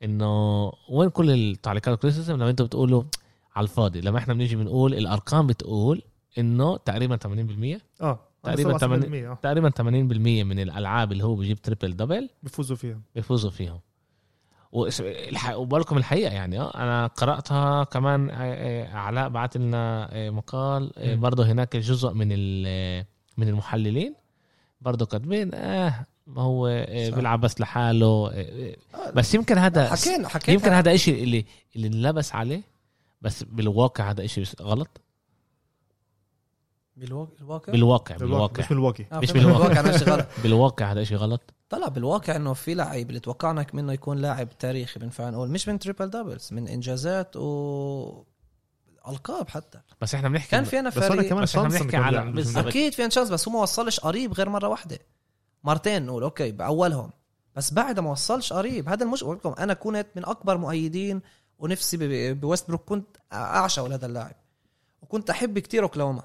إنه وين كل التعليقات وال criticism لما أنتوا بتقولوا على الفاضي لما إحنا بنيجي بنقول الأرقام بتقول إنه تقريبا 80% آه تقريبا 77% آه تقريبا 80% من الألعاب اللي هو بيجيب triple double بيفوزوا فيها بيفوزوا فيهم. وبالكم الحقيقة يعني آه أنا قرأتها كمان آه، آه، علاء بعت لنا آه، مقال آه،. برضه هناك جزء من من المحللين برضه كاتبين آه ما هو آه، صح. بيلعب بس لحاله آه، آه، بس يمكن هذا حكينا حكينا يمكن هذا إشي اللي اللي انلبس عليه بس بالواقع هذا إشي غلط؟ بالواقع الواقع بالواقع بالواقع بالواقع. مش آه، مش بالواقع. بالواقع غلط. بالواقع هذا إشي غلط؟ طلع بالواقع إنه في لعيب اللي توقعنا منه يكون لاعب تاريخي بنفع نقول. مش من triple doubles من إنجازات و ألقاب حتى. بس إحنا بنحكي كان في أنا بس أنا فريق كمان بس chance بنحكي على-. يعني. أكيد في chance بس هو ما وصلش قريب غير مرة واحدة. مرتين نقول okay بأولهم. بس بعد ما وصلش قريب. هذا المش بقول لكم أنا كنت من أكبر مؤيدين ونفسي بويست بروك كنت أعشق هذا اللاعب. وكنت أحب كتير أوكلاهوما.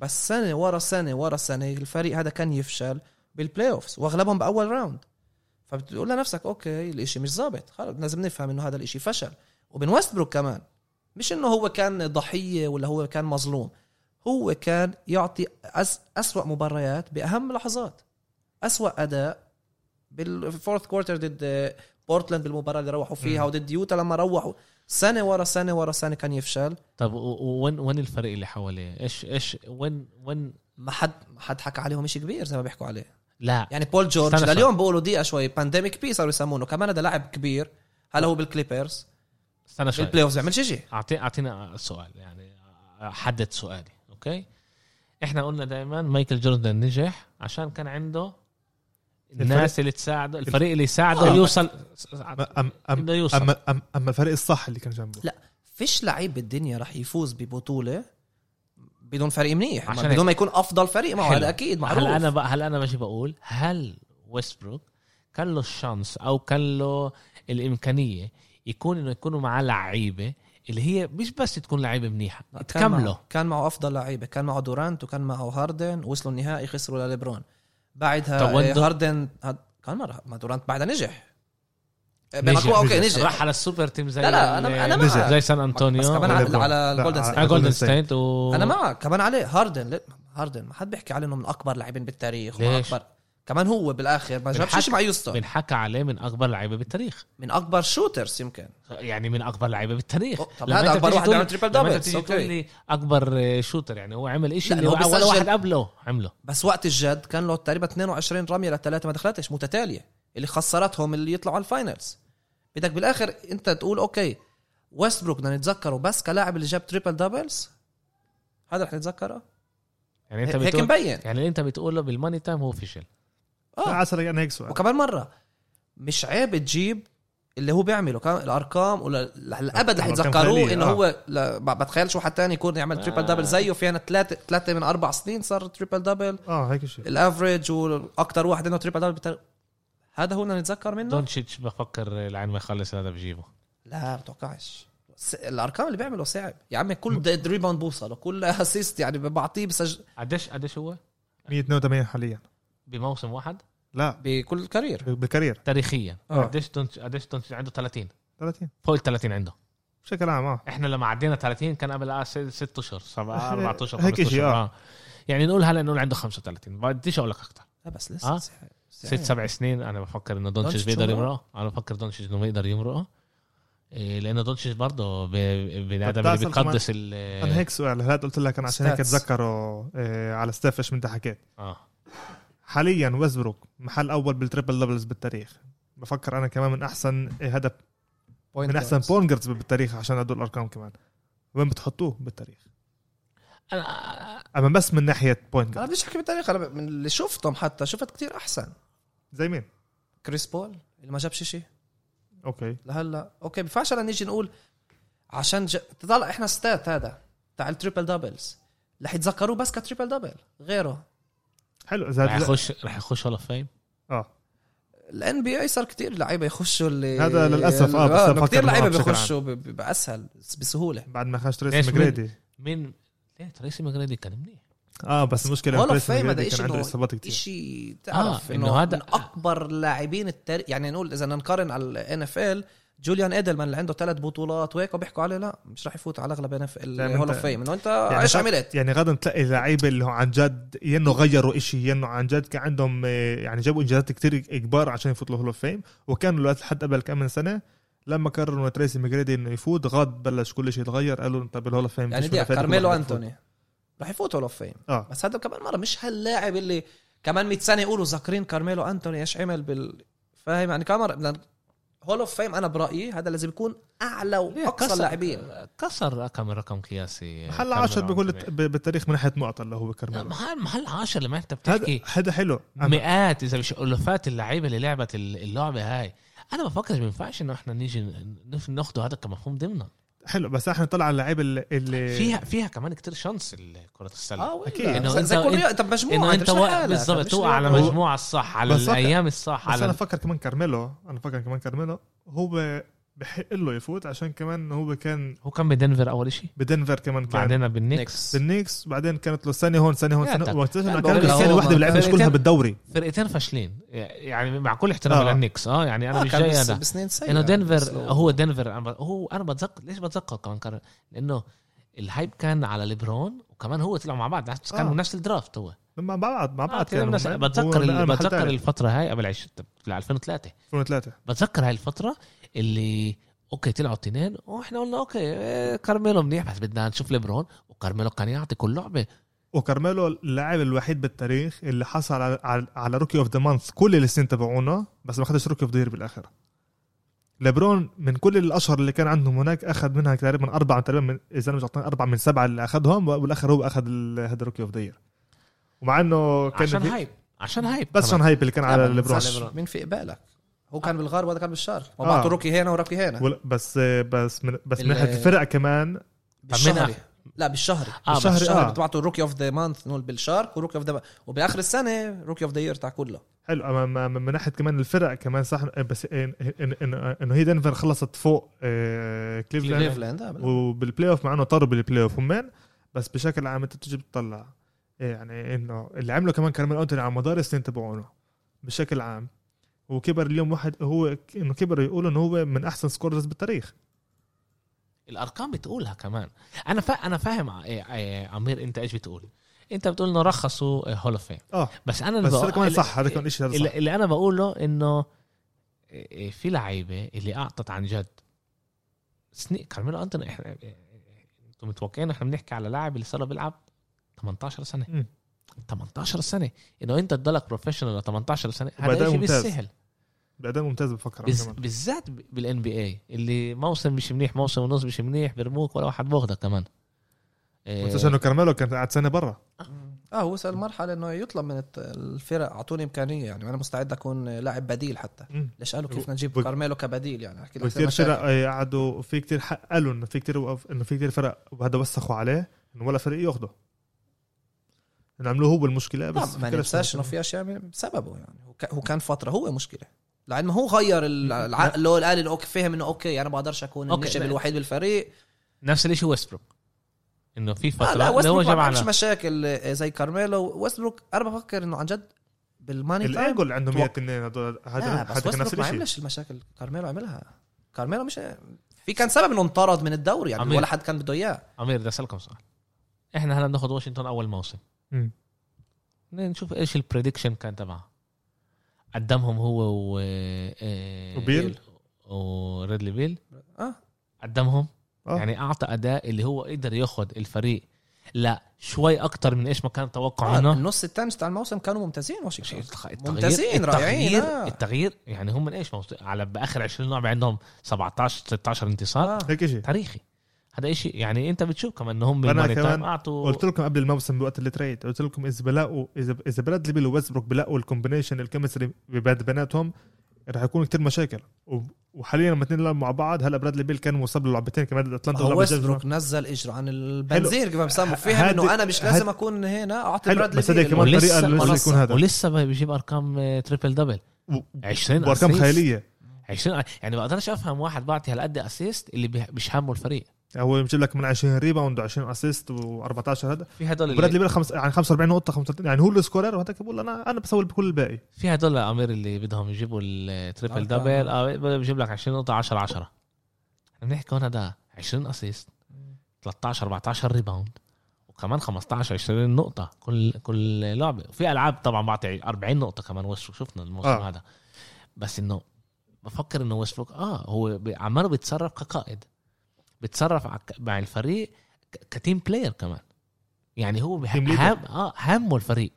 بس سنة ورا سنة ورا سنة الفريق هذا كان يفشل بال playoffs وأغلبهم بأول round فبتقول لنفسك okay الإشي مش ظابط. خلص لازم نفهم إنه هذا الإشي فشل. وبن ويست بروك كمان مش إنه هو كان ضحية ولا هو كان مظلوم. هو كان يعطي أس أسوأ مباريات بأهم لحظات. أسوأ أداء بال fourth quarter ضد بورتلاند بالمباراة اللي روحوا فيها وضد يوتا لما روحوا. سنة ورا سنة ورا سنة كان يفشل. طب وين وين الفريق اللي حواليه؟ إيش إيش وين وين ما حد ما حد حكى عليهم شيء كبير زي ما بيحكوا عليه. لا. يعني بول جورج. لليوم بيقولوا دقيقة شوي pandemic P صاروا يسمونه. كمان هذا لاعب كبير. هلا هو بالكليبرز استنى شوي. بالبلاي اوف بيعمل شيء اعطي أعطينا سؤال يعني حدد سؤالي أوكي؟ إحنا قلنا دائما مايكل جوردن نجح عشان كان عنده الناس اللي تساعده الفريق اللي يساعده. آه. يوصل أم أم أم يوصل. اما أم أما الفريق الصح اللي كان جنبه. لا فيش لعيب بالدنيا رح يفوز ببطولة بدون فريق منيح. عشان بدون. ما يكون أفضل فريق. معه. هذا أكيد معروف. هلا أنا بقى هلا أنا بجي بقول هل ويستبروك كان له ال chance أو كان له الإمكانية يكون إنه يكونوا معاه لعيبة اللي هي مش بس تكون لعيبة منيحة تكمله كان معه أفضل لعيبة. كان معه دورانت وكان معه هاردن وصلوا النهائي خسروا لليبرون. بعدها آه، هاردن هاد- كان مره ما دورانت بعدها نجح نجح، بينما هو أوكي نجح. راح على ال super team زي لا لا، أنا- أنا معك. زي سان أنطونيو بس كمان على. على جولدن ستيت على جولدن State. ستيت و أنا معك كمان عليه هاردن هاردن ما حد بيحكي عليه إنه من أكبر لاعبين بالتاريخ ومن ليش؟ اكبر كمان هو بالآخر ما جابش شيء مع هيوستن بنحكى عليه من أكبر لعيبة بالتاريخ. من أكبر shooters يمكن. يعني من أكبر لعيبة بالتاريخ. طب هذا تيجي واحد أنت تيجي أوكي. تقول لي أكبر shooter يعني هو عمل لا، اللي بيسجل- واحد قبله عمله. بس وقت الجد كان له تقريبا 22 رمية لثلاثه ما دخلتش متتالية. اللي خسرتهم اللي يطلعوا على ال finals بدك بالآخر أنت تقول أوكي ويستبروك بدنا نتذكره بس كلاعب اللي جاب triple doubles هذا رح نتذكره؟ يعني أنت هيك مبين. يعني اللي أنت بتقوله بال money time هو فشل آه. عسل أنا هيك سؤال. وكمان مرة مش عيب تجيب اللي هو بيعمله كان الأرقام ولا للابد رح يتذكروه إنه آه. هو لا بتخيلش واحد تاني يكون يعمل triple آه. double زيه. في أنا ثلاثة ثلاثة من أربع سنين صار triple double آه هيك شيء. ال average وأكثر واحد عنده triple double بتر... هذا هو بدنا نتذكر منه؟ دونتشيتش بفكر العين ما يخلص هذا بجيبه. لا بتوقعش. الأرقام اللي بيعمله صعب. يا عمي كل rebound بوصله كل assist يعني بعطيه بسج... قديش قديش هو؟ 182 حاليا. بموسم واحد؟ لا. بكل career. بال career تاريخيا. آه. قديش دونتش قديش دونتش عنده؟ 30 30 فوق ال 30 عنده. بشكل عام آه. إحنا لما عدينا 30 كان قبل آه ست ست أشهر سبعة أربع أشهر هيك خمس شيء، اشهر آه. آه. يعني نقول هلا نقول عنده 35 بديش أقول لك أكثر لا بس لسه آه. ست سبع سنين أنا بفكر إنه دونتش بيقدر؟ يمرقه أنا بفكر دونتش إنه بيقدر يمرقه إيه، لأنه دونتش برضه ب- بني آدم اللي بيقدس ال أنا هيك سؤال. هذا قلت لك أنا عشان هيك. اتذكره آه على ستيف إيش من انت حكيت. آه. حاليا ويزبروك محل أول بالتريبل دبلز بالتاريخ. بفكر أنا كمان من أحسن هدف؟ Point من أحسن. بونجرز بالتاريخ عشان هدول الأرقام كمان. وين بتحطوه؟ بالتاريخ. أنا أما بس من ناحية بوينت أنا بديش أحكي بالتاريخ أنا من اللي شفتهم حتى شفت كتير أحسن. زي مين؟ كريس بول اللي ما جابش شيء أوكي. لهلا. أوكي بينفعش هلا نيجي نقول عشان ج... تطلع إحنا ستات هذا تاع ال triple doubles رح يتذكروه بس ك triple double غيره. حلو. رح اذا يخش رح يخش hall of fame آه. ال NBA صار كتير لعيبة يخشوا اللي هذا للأسف، آه، بس آه كثير لعيبة بيخشوا بأسهل بسهولة. بعد ما ليش؟ تريسي مين؟ ماكجريدي. مين ليه؟ تريسي ماكجريدي كان منيح. آه بس المشكلة hall of fame هذا شيء عنده إصابات كثير شيء تعرف آه، إنه, إنه هذا هذا- من أكبر لاعبين التاريخ. يعني نقول إذا نقارن على ال NFL جوليان إيدلمان اللي عنده ثلاث بطولات وهيك وبيحكوا عليه لا مش راح يفوت على أغلب ال hall of fame إنه أنت يعني إيش عملت يعني غدا تلاقي لعيبة اللي هو عن جد ينو غيروا إشي ينو عن جد كان عندهم آه، يعني جابوا إنجازات كتير كبار عشان يفوتوا ال hall of fame وكانوا الوقت لحد قبل كم من سنة لما قرروا تريسي ماكجريدي إنه يفوت غاد بلش كل شيء يتغير قالوا طب ال hall of fame يعني دي كارميلو. أنتوني. راح يفوت hall of fame آه. بس هذا كمان مرة مش هاللاعب اللي كمان 100 سنة يقولوا ذاكرين كارميلو أنتوني إيش عمل بال فاهم؟ يعني كمان hall of fame أنا برأيي هذا لازم يكون أعلى وأقصى اللاعبين. كسر كم رقم قياسي محل كم 10 رقم بقول كمان. ب- بالتاريخ من ناحية نقط اللي هو كارميلو محل محل 10 لما أنت بتحكي. هذا حلو. أما- مئات إذا مش ألوفات اللعيبة اللي لعبت اللعبة هاي. أنا بفكر ما ينفعش إنه إحنا نيجي ن- ناخده هذا كمفهوم ضمنا حلو بس إحنا نطلع على اللعيبه اللي, اللي فيها فيها كمان كتير chance كرة السلة. آه أنت- كل رياضة- طب مجموعة إنه أنت بالضبط توقع على رياضة. مجموعة الصح على الأيام الصح بس أنا على فكر كمان كارميلو أنا فكر كمان كارميلو هو بحق له يفوت عشان كمان هو كان هو كان بدنفر أول شيء بدنفر كمان كان. بعدين بالنكس نيكس. بالنيكس. بعدين كانت له سنه هون سنه هون سنه انه كان. السنة واحدة فرقتين- كلها بالدوري. فرقتين فاشلين. يعني مع كل احترامي آه. للنكس آه يعني أنا آه مش جاي بس- هذا بسنين سيئة إنه بس دنفر هو دنفر. هو أنا بتذكر ليش بتذكر كمان كان لأنه ال hype كان على ليبرون وكمان هو طلعوا مع بعض. كانوا آه. نفس ال draft هو. مع بعض مع آه بعض هم- بتذكر بتذكر. الفترة هاي قبل 20 2003 2003 بتذكر هاي الفترة اللي أوكي طلعوا اثنين. وإحنا قلنا أوكي كارميلو منيح بس بدنا نشوف ليبرون. وكارميلو كان يعطي كل لعبة. وكارميلو اللاعب الوحيد بالتاريخ اللي حصل على على, على rookie of the month كل السنين تبعونه بس ما اخذش rookie of the بالآخر. ليبرون من كل الأشهر اللي كان عندهم هناك أخذ منها تقريبا أربعة تقريبا من إذا مش غلطان أربعة من سبعة اللي أخذهم والآخر هو أخذ هذا rookie of the ومع إنه كان عشان هايب عشان هايب بس عشان. هايب اللي كان على ليبرون. مين في قبالك هو كان بالغرب وهذا كان بالشرق. آه. وبعطوا rookie هنا و rookie هنا. بس بس من بس من ناحيه الفرق كمان بالشهري. لا بالشهري. آه، بالشهري بالشهري، آه. بتبعتوا rookie of the month نقول بالشارك و rookie of the وبآخر السنة rookie of the year تاع كله. حلو. أما ما- من ناحية كمان الفرق كمان صح بس إن- إن- إن- إنه هي دنفر خلصت فوق آه، كليفلاند كليفلاند آه، بلا. وبال playoff مع إنه طاروا بال playoff هم بس بشكل عام أنت تجي بتطلع يعني إنه اللي عمله كمان كارميل أنتوني على مدار السنين تبعونه بشكل عام. وكبر اليوم واحد هو إنه كبر يقولوا إنه هو من أحسن scorers بالتاريخ. الأرقام بتقولها كمان. أنا فا... أنا فاهم إيه- إيه، عمير أنت إيش بتقول؟ أنت بتقول إنه رخصوا hall of fame آه. بس أنا بس هذا كمان صح هذا كمان شيء هذا صح. اللي, أنا بقوله إنه إيه، في لعيبة اللي أعطت عن جد. سنين كارميلو أنتوني إحنا أنتم متوقعين إحنا بنحكي على لاعب اللي صار بيلعب 18 سنة. مم. 18 سنة. إنه أنت تضلك professional ل 18 سنة هذا شيء ممتاز. بالسهل. بأداء ممتاز بفكر بز... كمان. بالذات بال NBA اللي موسم مش منيح موسم ونص مش منيح بيرموك ولا واحد باخدك كمان. إيه، تنساش انه كارميلو كان قاعد سنة برا. آه هو وصل مرحلة إنه يطلب من الفرق أعطوني إمكانية يعني أنا مستعد أكون لاعب بديل حتى. ليش قالوا كيف نجيب و- كارميلو كبديل؟ يعني أحكي لك مشاكل. فرق آه، قعدوا في كثير حق قالوا إنه في كثير إنه في كثير فرق وهذا وسخوا عليه إنه ولا فريق ياخده. انه عملوه هو المشكلة بس ما ننساش إنه في أشياء من- بسببه يعني. هو كان فترة هو مشكلة. لأن ما هو غير ال- العقل اللي هو قال انه okay فهم إنه okay أنا بقدرش أكون النجم. الوحيد بالفريق. نفس الشيء ويستبروك. إنه في فتره آه لا اللي هو ما عملش مشاكل آه، زي كارميلو. ويستبروك أنا بفكر إنه عن جد بال money time الايجو اللي عندهم إياه الاثنين هذول هذا نفس ويستبروك ما الشيء عملش المشاكل كارميلو عملها. كارميلو مش في كان سبب إنه انطرد من الدوري يعني عمير. ولا حد كان بده إياه. عمير بدي أسألكم سؤال. إحنا هلا بناخذ واشنطن أول موسم. نشوف إيش البريدكشن كان تبعه. قدمهم هو و آه، وبيل. وريدلي بيل. آه. قدمهم. آه. يعني أعطى أداء اللي هو قدر ياخذ الفريق لا شوي أكتر من إيش ما كان توقع آه، منه. النص الثاني بتاع الموسم كانوا ممتازين واشنطن. التغيير- ممتازين، رائعين، التغيير آه. التغيير يعني هم من إيش موسم على باخر 20 لعبه عندهم 17 16 انتصار. آه. هيك شيء تاريخي. هذا شيء يعني أنت بتشوف كمان ان هم بال money كمان أعطوا قلت لكم قبل الموسم بوقت ال trade قلت لكم إذا بلاقوا إذا إذا برادلي بيل وويستبروك بلاقوا ال combination ال chemistry بين- بيناتهم رح يكون كتير مشاكل. و- وحاليا لما اثنين يلعبوا مع بعض هلأ برادلي بيل كان مصاب له لعبتين كمان أتلانتا هو ويستبروك نزل إجرة عن البنزين كما بسموا فهم هاد- إنه أنا مش لازم أكون هنا أعطي برادلي بس هذا. كمان ولسه طريقه اللي يكون هذا. ولسه بيجيب أرقام triple double و- 20 وأرقام. خيالية. 20 يعني ما بقدرش أفهم واحد بعطي هالقد assist اللي مش همه الفريق. هو بجيب لك من 20 rebound و20 assist و14 هذا في هدول برادلي بيل خمس يعني 45 نقطة 35 يعني هو ال scorer وهذاك بقول أنا أنا بسوي بكل الباقي. في هدول أمير اللي بدهم يجيبوا ال triple. double آه بجيب لك 20 نقطة 10 10 إحنا بنحكي هون هذا 20 assist 13 14 rebound وكمان 15 20 نقطة. كل كل لعبة. في ألعاب طبعا بعطي 40 نقطة كمان ويستبروك شفنا الموسم آه. هذا. بس إنه بفكر إنه ويستبروك آه هو عماله بيتصرف كقائد. بيتصرف ع- مع الفريق كتيم بلاير كمان. يعني هو. هم آه همه الفريق.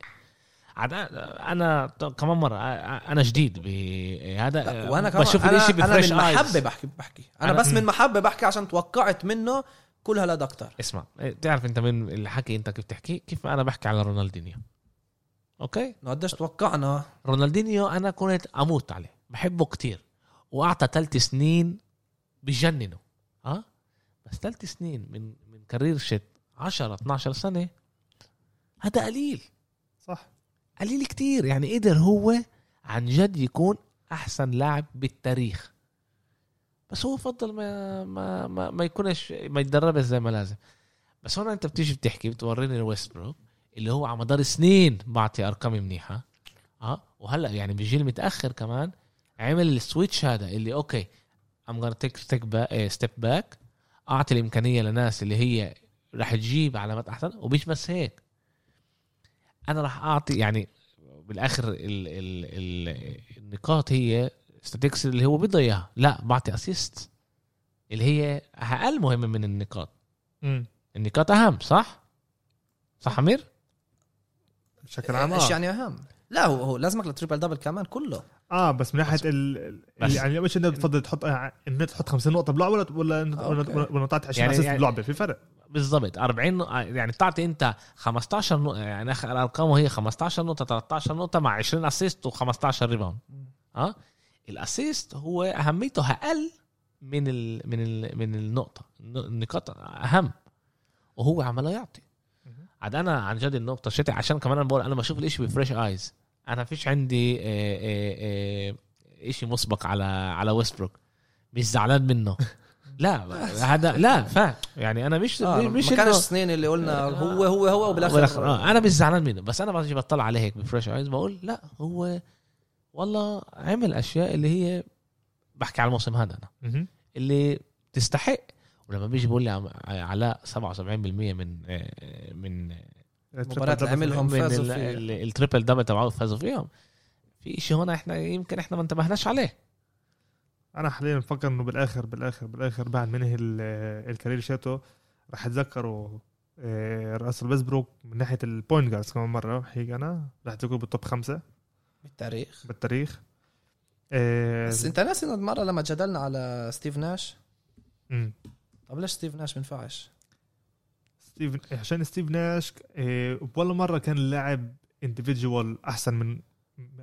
عاد أنا كمان مرة أنا جديد بهذا وأنا كمان بشوف أنا, الإشي بفريش من محبة بحكي بحكي. أنا أنا- بس من محبة بحكي عشان توقعت منه كل هالقد أكثر اسمع إيه، تعرف أنت من الحكي أنت كيف تحكي؟ كيف أنا بحكي على رونالدينيو. okay؟ قديش توقعنا. رونالدينيو أنا كنت أموت عليه. بحبه كتير. وأعطى ثلاث سنين بجننه. بس ثلاث سنين من من career شت 10 12 سنة هذا قليل. صح. قليل كتير. يعني قدر هو عن جد يكون أحسن لاعب بالتاريخ. بس هو فضل ما ما ما, ما يكونش ما يتدربش زي ما لازم. بس هون أنت بتيجي بتحكي بتوريني ويستبروك اللي هو على مدار سنين بعطي ارقام منيحة. آه وهلأ يعني بجيل متأخر كمان عمل ال switch هذا اللي okay I'm gonna take take step back أعطي الإمكانية لناس اللي هي رح تجيب علامات أحسن ومش بس هيك. أنا راح أعطي يعني بالآخر ال ال ال النقاط هي statistics اللي هو بده إياها. لا بعطي assist اللي هي أقل مهمة من النقاط. مم. النقاط أهم صح؟ صح أمير؟ بشكل عام إيش آه يعني أهم. لا هو هو لازمك لل triple double كمان كله. آه بس من ناحية ال بس- يعني مش انت بتفضل تحط آه، ان انت تحط 50 نقطة بلعبة ولا ولا. ولا ولا تعطي 20 يعني- يعني- بلعبة في فرق. بالضبط. 40 نق- يعني تعطي أنت 15 نقطة يعني اخر ارقامه هي 15 نقطة 13 نقطة مع 20 assist و15 rebound. آه؟ ال assist هو أهميته أقل من ال من ال من النقطة. النقاط أهم. وهو عمال يعطي. عاد أنا عن جد النقطة شتي عشان كمان أنا بقول أنا بشوف الإشي ب fresh eyes. أنا فيش عندي آه، آه، آه، إشي مسبق على على ويستبروك مش زعلان منه. لا هذا لا فاهم. يعني أنا مش آه مش ما كانش سنين اللي قلنا هو هو هو وبالآخر. بالآخر. آه أنا مش زعلان منه. بس أنا بجي بطلع عليه هيك ب fresh. eyes بقول لا هو والله عمل أشياء اللي هي بحكي على الموسم هذا أنا. اللي تستحق. ولما بيجي بيقول لي علاء 77% من آه، من المباريات اللي عملهم فازوا ال- فيه. ال- ال triple double تبعه فازوا فيهم. في شيء هنا إحنا يمكن إحنا ما انتبهناش عليه. أنا حاليا بفكر إنه بالاخر بالاخر بالآخر بعد ما ينهي ال- ال career شاتو رح يتذكروا آه، راسل ويسبروك من ناحية ال point guards كمان مرة. هيك أنا رح يتذكروا بال top خمسة. بالتاريخ. بالتاريخ. آه، بس أنت ناسي إنه مرة لما جدلنا على ستيف ناش؟ مم. طب ليش ستيف ناش بينفعش؟ ستيف عشان ستيف ناش آه، ولا مرة كان لاعب individual أحسن من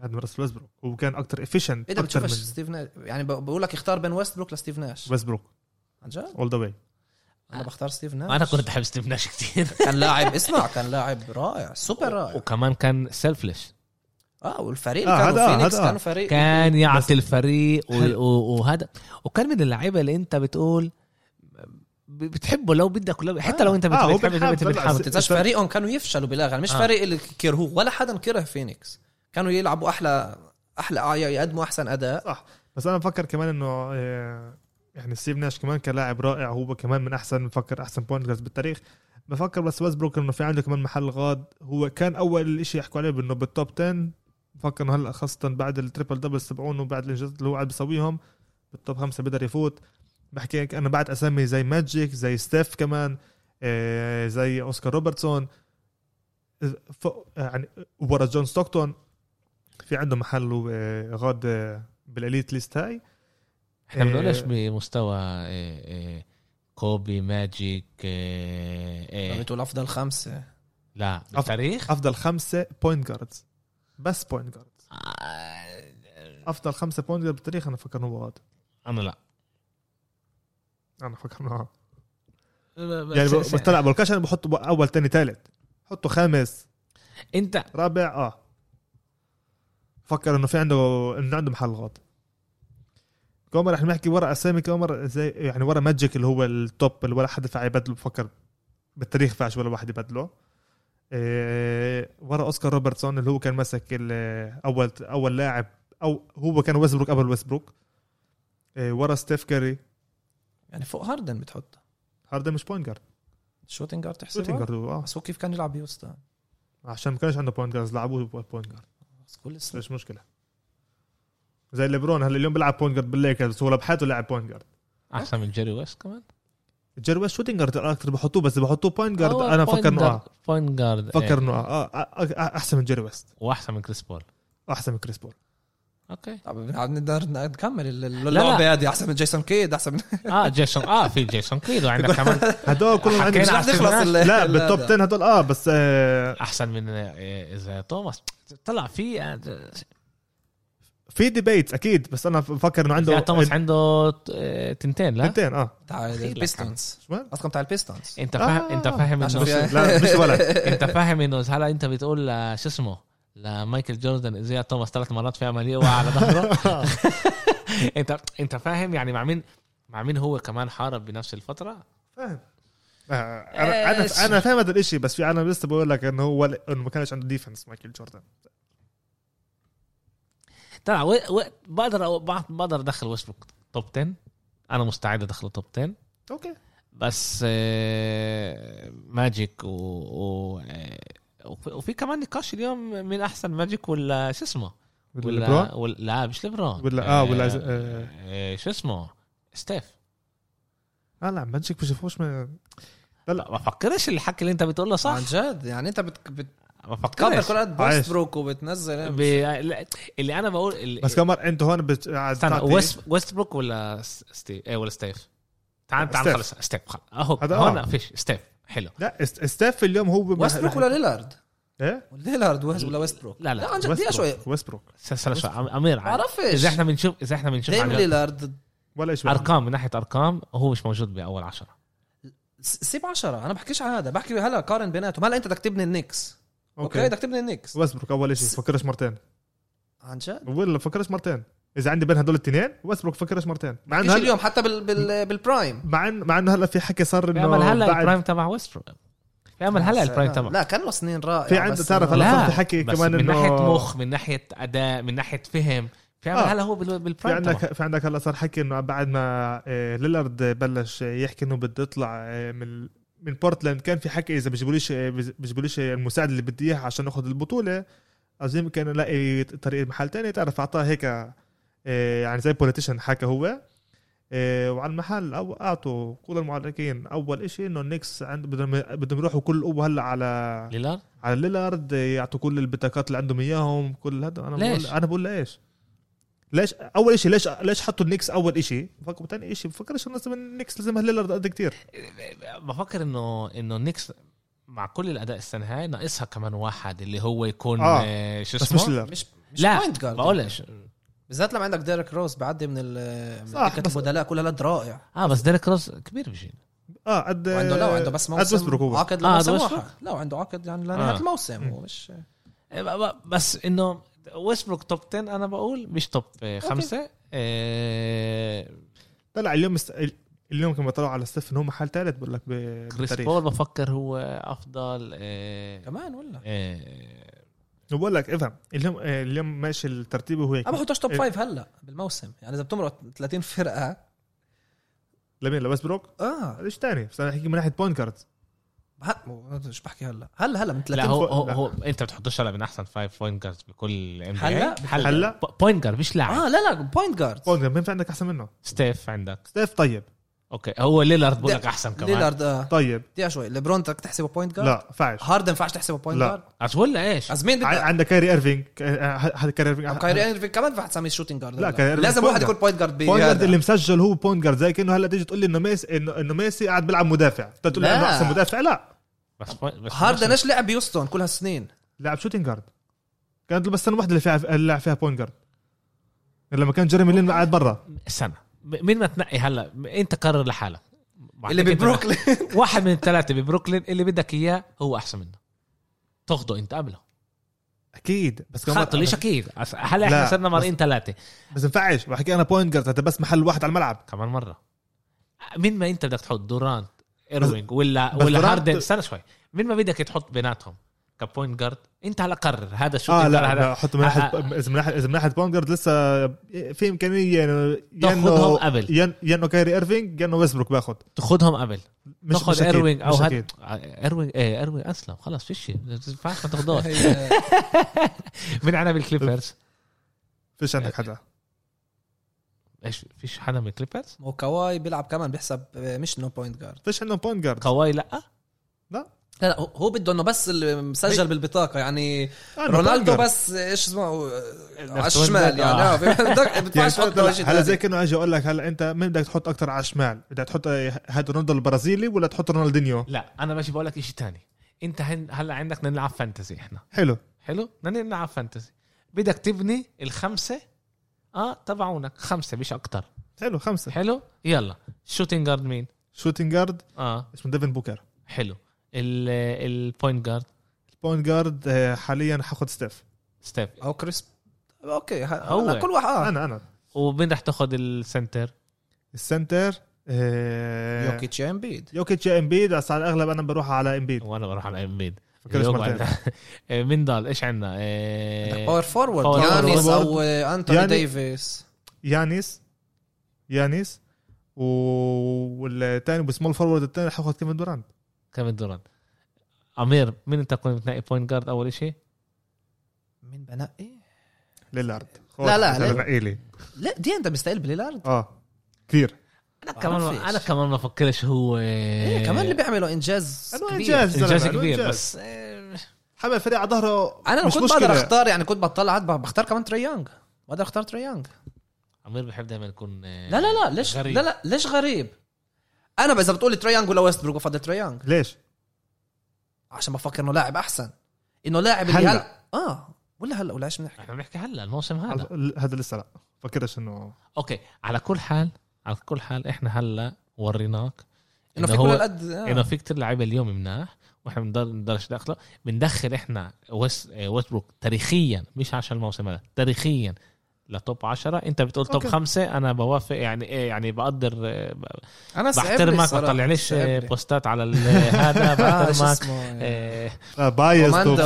من راسل ويسبروك هو كان أكثر efficient أكثر بتشوفش من ستيف ناش يعني بقول لك اختار بين ويست بروك لستيف ناش. ويسبروك. عن جد؟ all the way أنا بختار ستيف ناش. أنا كنت احب ستيف ناش كثير كان لاعب اسمع كان لاعب رائع سوبر رائع. وكمان كان selfless آه والفريق آه، كانوا هذا- فينيكس كانوا فريق كان يعطي الفريق وهذا وكان من اللعيبة اللي أنت بتقول بتحبه لو بدك ولو حتى آه. لو انت آه، هو بتحب بينحب، بتحب طلع بتحب س- تنساش فريقهم كانوا يفشلوا بالآخر مش آه. فريق اللي كرهوه ولا حدا كره فينيكس. كانوا يلعبوا أحلى أحلى آه، يقدموا أحسن أداء. بس أنا بفكر كمان إنه آه، يعني ستيف ناش كمان كان لاعب رائع هو كمان من احسن بفكر أحسن point guards بالتاريخ. بفكر بس ويسبروك إنه في عنده كمان محل غاد. هو كان أول شيء يحكوا عليه بانه بال top 10 بفكر إنه هلأ خاصة بعد ال triple double تبعونه وبعد الانجازات اللي هو قاعد بيسويهم بال top خمسة بقدر يفوت. بحكي لك أنا بعد أسامي زي ماجيك زي ستيف كمان آه، زي أوسكار روبرتسون آه، يعني ورا جون ستوكتون في عنده محل هو، آه، غاد بال elite list هاي. إحنا. بنقولش بمستوى كوبي ماجيك إيه، بتقول افضل خمسة؟ لا بالتاريخ؟ أفضل خمسة point guards بس point guards أفضل خمسة point guard بالتاريخ أنا فكر إنه غاد. أنا لا. أنا فكر انه. بس- يعني بس- طلع بالكاش أنا بحطه أول تاني ثالث حطه خامس. أنت رابع آه. فكر إنه في عنده إنه عنده محل غاد كمان رح نحكي ورا أسامي كمان زي يعني ورا ماجيك اللي هو ال top اللي ولا حد ينفع يبدله. بفكر بالتاريخ فاش ولا واحد يبدله. إيه ورا أوسكار روبرتسون اللي هو كان مسك ال- أول أول لاعب أو هو كان ويسبروك قبل ويسبروك إيه ورا ستيف كاري. يعني فوق هاردن بتحطها هذا مش point guard shooting guard shooting تحسبها؟ guard هو، آه. بس هو كيف كان يلعب بهيوستن عشان ما كانش عنده point guard لعبوه point guard بس كل سنه مش مشكلة. زي ليبرون هلا اليوم بيلعب point guard بالليكرز؟ بس هو بحياته لعب point guard أحسن من جيري ويست كمان؟ جيري ويست shooting guard أكثر بحطوه بس بحطوه point guard أنا فكر إنه guard- آه. point guard فكر إيه. إنه آه, آه, آه, آه أحسن من جيري ويست. وأحسن من كريس بول. أحسن من كريس بول. okay. طب نقدر نكمل. اللعبه هذه أحسن من جيسون كيد أحسن من آه جيسون آه في جيسون كيد وعندك كمان هدول كلهم عندي حكينا مش نخلص لا ال- بال top هذا. 10 هدول آه بس آه أحسن من آه، أيزيا توماس. طلع في آه، في debates أكيد بس أنا بفكر إنه عنده توماس عنده آه، تنتين لا؟ اثنين آه. تاع البيستونز. شو رقم تاع البيستونز. أنت فاهم آه، أنت فاهم إنه لا مش ولد أنت فاهم إنه هلا أنت بتقول شو اسمه؟ لمايكل جوردن أيزيا توماس ثلاث مرات في عملية وقع على ظهره؟ انت أنت فاهم يعني مع مين مع مين هو كمان حارب بنفس الفترة؟ فاهم. آه، أنا إيش؟ أنا أنا فاهم هذا الشيء بس في أنا لسه بقول لك إنه هو إنه ما كانش عنده defense مايكل جوردن. طلع و... و... بقدر بقدر أدخل ويسبروك top 10 أنا مستعد أدخله top 10 okay. بس آه، ماجيك و, و... آه، وفي, كمان نقاش اليوم مين أحسن ماجيك ولا شو اسمه؟ ولا ولا, ولا لا مش ليبرون. ولا- آه، ولا- آه آه. آه شو اسمه؟ ستيف. آه لا ماجيك بشوفوش من لا ما فكرش الحكي اللي أنت بتقوله صح؟ عن جد يعني أنت بت- بت- ما فكرش. كل قد. ويستبروك وبتنزل ب... لا، اللي أنا بقول اللي... بس كمان أنت هون بت... قاعد استنى ويست ويست بروك ولا ستيف؟ إيه ولا ستيف. تعال تعال. خلص. ستيف خل- أهو هذا هون آه. فيش. ستيف. حلو. لا است- ستيف اليوم هو ويستبروك ولا ليلارد إيه؟ ليلارد ويست- ولا ويستبروك لا لا. عن جد دقيقة شوي ويستبروك استنى شوي. أمير بعرفش إذا إحنا بنشوف إذا إحنا بنشوف ديم ليلارد ولا شيء أرقام من ناحية أرقام هو مش موجود بأول عشرة. سيب عشرة. أنا بحكيش على هذا. بحكي هلا قارن بيناتهم. هلا أنت بدك تبني النكس okay. بدك تبني النكس ويستبروك أول شيء فكرش مرتين. عن جد؟ ولا فكرش مرتين. إذا عندي بين هدول الاثنين ويستبروك فكرش مرتين. مع إنه هلا اليوم حتى بال بال بال prime. مع انه مع إنه هلا في حكي صار في إنه هلا بعد ال prime تبع ويست بروك في أمل هلا ال prime تبع لا كان له سنين رائعه في عنده تعرف إنه- هلا في حكي بس كمان من ناحية مخ من ناحية أداء من ناحية فهم. في أمل آه. هلا هو بال- في بال prime تبع عندك في عندك هلا صار حكي إنه بعد ما آه، ليلارد بلش يحكي إنه بده يطلع آه، من من بورتلاند كان في حكي إذا بيجيبوليش آه، بيجيبوليش المساعد اللي بدي إياه عشان اخذ البطولة عايزين كان الاقي طريق محل تاني تعرف أعطاه هيك يعني زي politician حكى هو. آه، وعلى المحل أو أعطوا كل المعلقين أول إشي إنه النكس عند بدهم بدهم يروحوا كل قوة هلأ على ليلارد؟ على ليلارد يعطوا كل البطاقات اللي عندهم إياهم كل هذا أنا ليش؟ بقول أنا بقول ليش؟ ليش أول شيء ليش ليش حطوا النكس أول شيء فكروا ثاني شيء بفكرش الناس من النكس لازم ليلارد قد كتير. بفكر انه إنه نيكس مع كل الأداء السنة هاي ناقصها كمان واحد اللي هو يكون آه. آه. شو بس اسمه؟ مش ليلارد. مش مش لا بقولش. بالذات لما عندك ديريك روز بعدي من ال من صح، بس- البدلاء كلها لد رائع. آه بس ديريك روز كبير بجي آه قد وعنده لا وعنده بس قد موسم هو. عقد آه، لموسم؟ واحد. لا وعنده عقد يعني لنهاية آه. الموسم. هو مش بس إنه ويسبروك توب 10 أنا بقول مش توب آه، خمسة آه طلع اليوم است... اليوم كما طلعوا على ستيف انه هو محل ثالث بقول لك ب- كريس بالتاريخ بول بفكر هو أفضل آه كمان ولا آه بقول لك افهم. اليوم اليوم ماشي الترتيب هو هيك أنا بحطوش top. five هلا بالموسم. يعني إذا بتمرق 30 فرقة. لمين؟ لويستبروك آه. ليش ثاني بس أنا بحكي من ناحية point مو- شو بحكي هلا. هلا هلا من 30 لا هو فوق- هو, لا. هو أنت بتحطوش هلا من أحسن five point guards بكل ام هلا؟ هلا؟ point guard مش لاعب. آه لا لا point guard point guard مين في عندك أحسن منه؟ ستيف عندك. ستيف طيب. okay. هو ليلارد بقول لك أحسن كمان. ليلارد آه. طيب. دقيقه شوي. ليبرون بدك تحسبه point guard لا ينفعش هاردن ينفعش تحسبه point لا. guard عش ولا إيش؟ از مين عندك كايري إيرفينج. ك- آه، هذا كايري إيرفينج. كايري إيرفينج كمان ينفع تسميه shooting guard لا،. كايري لازم واحد. يكون point guard point guard. اللي مسجل هو point guard زي كأنه هلأ تيجي تقول لي إنه ميسي انه ميسي قاعد بيلعب مدافع. تقول لي. انه احسن مدافع؟ لا. بس بس هاردن إيش لعب بهيوستن كل هالسنين؟ لعب shooting guard كانت له بس سنه واحدة اللي فيها اللي لعب فيها point guard لما كان جيريمي لين قاعد برا. استنى مين ما تنقي هلا؟ انت قرر لحالك. اللي ببروكلين. واحد من الثلاثة ببروكلين اللي بدك إياه هو أحسن منه. تاخده أنت قبله. أكيد. بس كمان خاطر ليش أكيد؟ هلا إحنا صرنا بس- مرقين ثلاثة. بس ينفعش بحكي أنا point guard بس محل واحد على الملعب. كمان مرة. مين ما أنت بدك تحط؟ دورانت إيرفينج ولا بس ولا هاردن؟ استنى شوي. مين ما بدك تحط بيناتهم؟ ك point guard انت هلا قرر. هذا شو آه لا, هذا لا حط من ناحية آه، إذا من ناحيه إذا من ناحية بوينت جارد لسه في إمكانية تاخدهم إنه- قبل. يا انه كايري إيرفينج يا انه ويسبروك باخد تاخذهم قبل. مش تاخذ ايروينج أو هاد أكيد. ايروينج إيه ايروينج أسلم. خلص فيش ما ينفعش ما تاخذوش. من أنا بالكليبرز فيش عندك حدا. إيش فيش حدا من الكليبرز مو كواي بيلعب كمان بيحسب آه، مش نو بوينت جارد فيش عندهم بوينت جارد كواي لا. لا لا هو- بده إنه بس اللي مسجل بالبطاقة يعني آه، رونالدو guard. بس إيش اسمه آه، على الشمال يعني آه. بدك يعني بدفعش هلا زي ثاني. كأنه أجي أقول لك هلا أنت مين بدك تحط أكثر على الشمال بدك تحط هذا رونالدو البرازيلي ولا تحط رونالدينيو؟ لا أنا ماشي بقول لك شيء تاني. أنت هن هلا عندك بدنا نلعب fantasy إحنا. حلو. حلو؟ بدنا نلعب fantasy. بدك تبني الخمسة آه تبعونك. خمسة مش أكتر. حلو خمسة. حلو؟ يلا. shooting guard مين؟ shooting guard آه. اسمه ديفن بوكر. حلو. ال point guard ال point guard آه، حاليا حاخذ ستيف ستيف أو كريس okay هو. لا، كل واحد آه. أنا أنا. ومين رح تاخذ ال center ال center آه، يوكيتش يا امبيد يوكيتش يا امبيد بس على الأغلب أنا بروح على امبيد وأنا بروح على امبيد مرتين. مين ضل إيش عندنا؟ إيه، power forward power يانيس. أو آه، انتوني ديفيس يانيس يانيس والثاني ب small forward الثاني حاخذ كيفن دورانت كيفن دوران أمير مين أنت كنت بتنقي point guard أول شيء مين بنقي؟ ليلارد لا، لا، لا لا. لي لا دي أنت مستقتل بليلارد آه كثير أنا كمان. أنا كمان ما بفكرش هو إيه كمان اللي بيعملوا إنجاز كبير إنجاز إنه كبير إنجاز. بس آه، حمل فريق على ظهره أنا مش كنت. بقدر أختار يعني كنت بطلع عاد بختار كمان تراي يانج بقدر أختار تراي يانج أمير بحب دائما يكون آه، لا لا لا ليش غريب. لا لا ليش غريب أنا إذا بتقول لي تراي يانج ولا ويست بروك بفضل تريانج ليش؟ عشان بفكر إنه لاعب أحسن. إنه لاعب اللي هلأ. آه. ولا هلأ ولا إيش بنحكي؟ إحنا بنحكي هلأ الموسم هذا هذا لسه لا. فكرش انه okay. على كل حال على كل حال إحنا هلأ وريناك إنه إنه في هو- كل القد آه. إنه في كتير لعيبة اليوم مناح وإحنا بنقدرش ندخله بندخل إحنا ويست آه، ويستبروك تاريخيا مش عشان الموسم هذا تاريخيا. لتوب 10 انت بتقول توب. خمسة أنا بوافق. يعني إيه؟ يعني بقدر أنا بحترمك آه، لي. بوستات على ال- هذا آه، بحترمك. آه، آه بايظ كوماندو. توب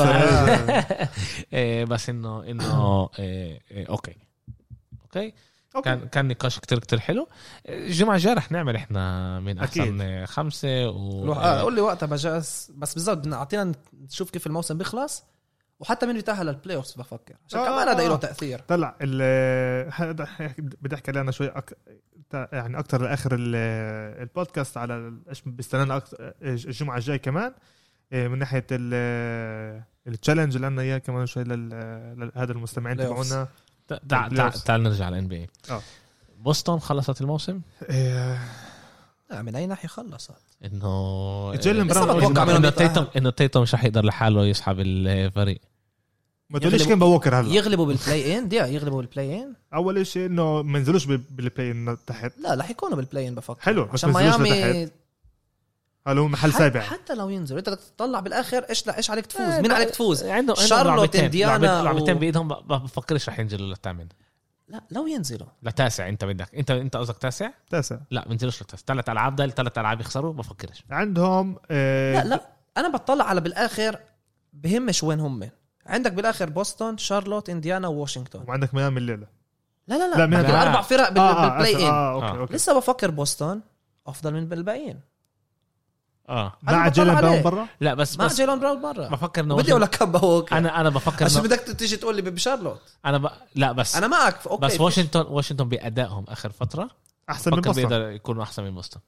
آه، بس إنه إنه آه، آه، أوكي. أوكي؟ كان كان نقاش كتير كتير حلو. الجمعة الجاية رح نعمل إحنا من أحسن أكيد. خمسة و قول لي وقتها بجاز بس بالضبط بدنا اعطينا نشوف كيف الموسم بيخلص. وحتى مين بيتأهل لل playoffs بفكر عشان آه، كمان هذا آه. له تأثير طلع ال هذا بدي احكي علينا شوي أك... يعني أكثر لآخر ال- البودكاست على إيش بيستنانا أكتر الجمعة الجاي كمان إيه، من ناحية ال ال challenge اللي عندنا إياه كمان شوي لل- لهذا المستمعين. تبعونا تع- تع- تع- Playoffs. تعال نرجع على ال NBA. بوسطن خلصت الموسم إيه، آه من أي ناحية خلصت. إنه جيلن بس براون إنه. تيتم إنه تيتم مش رح يقدر لحاله يسحب الفريق. ما تقوليش كان بوكر هلا. يغلبوا بال play-in دي يغلبوا بال play-in أول شيء إنه ما ينزلوش بال- بال play تحت. لا رح يكونوا بال play-in بفكر. حلو، بس عشان ما ينزلوش ميامي هذا هو محل سابع؟ حتى لو ينزلوا أنت بدك تطلع بالآخر إيش إيش عليك تفوز؟ آه، مين عليك تفوز؟ شارلوت، لعبت- لعبتين بإيدهم ب- ب- بفكرش رح ينزلوا للثامن لا لو ينزلوا. لتاسع انت بدك انت انت قصدك تاسع؟ تاسع. لا بنزلوش لتاسع ثلاث ألعاب ضل ثلاث ألعاب يخسروا بفكرش عندهم آه، لا لا أنا بطلع على بالآخر بهمش وين هم. عندك بالآخر بوسطن شارلوت إنديانا وواشنطن وعندك ميامي الليلة. لا لا لا, لا، هدول؟ أربع فرق بال- آه، آه، بال play-in آه okay آه. okay. لسه بفكر بوسطن أفضل من الباقيين آه. مع جيلن براون. برا؟ لا بس مع بس جيلن براون برا. بفكر إنه بدي أقول لك كم بوك أنا أنا بفكر انه بدك تيجي تقول لي بشارلوت. أنا ب... لا بس أنا معك okay. بس واشنطن واشنطن بأدائهم آخر فترة أحسن من بفكر بوسطن. بيقدر يكونوا أحسن من بوسطن.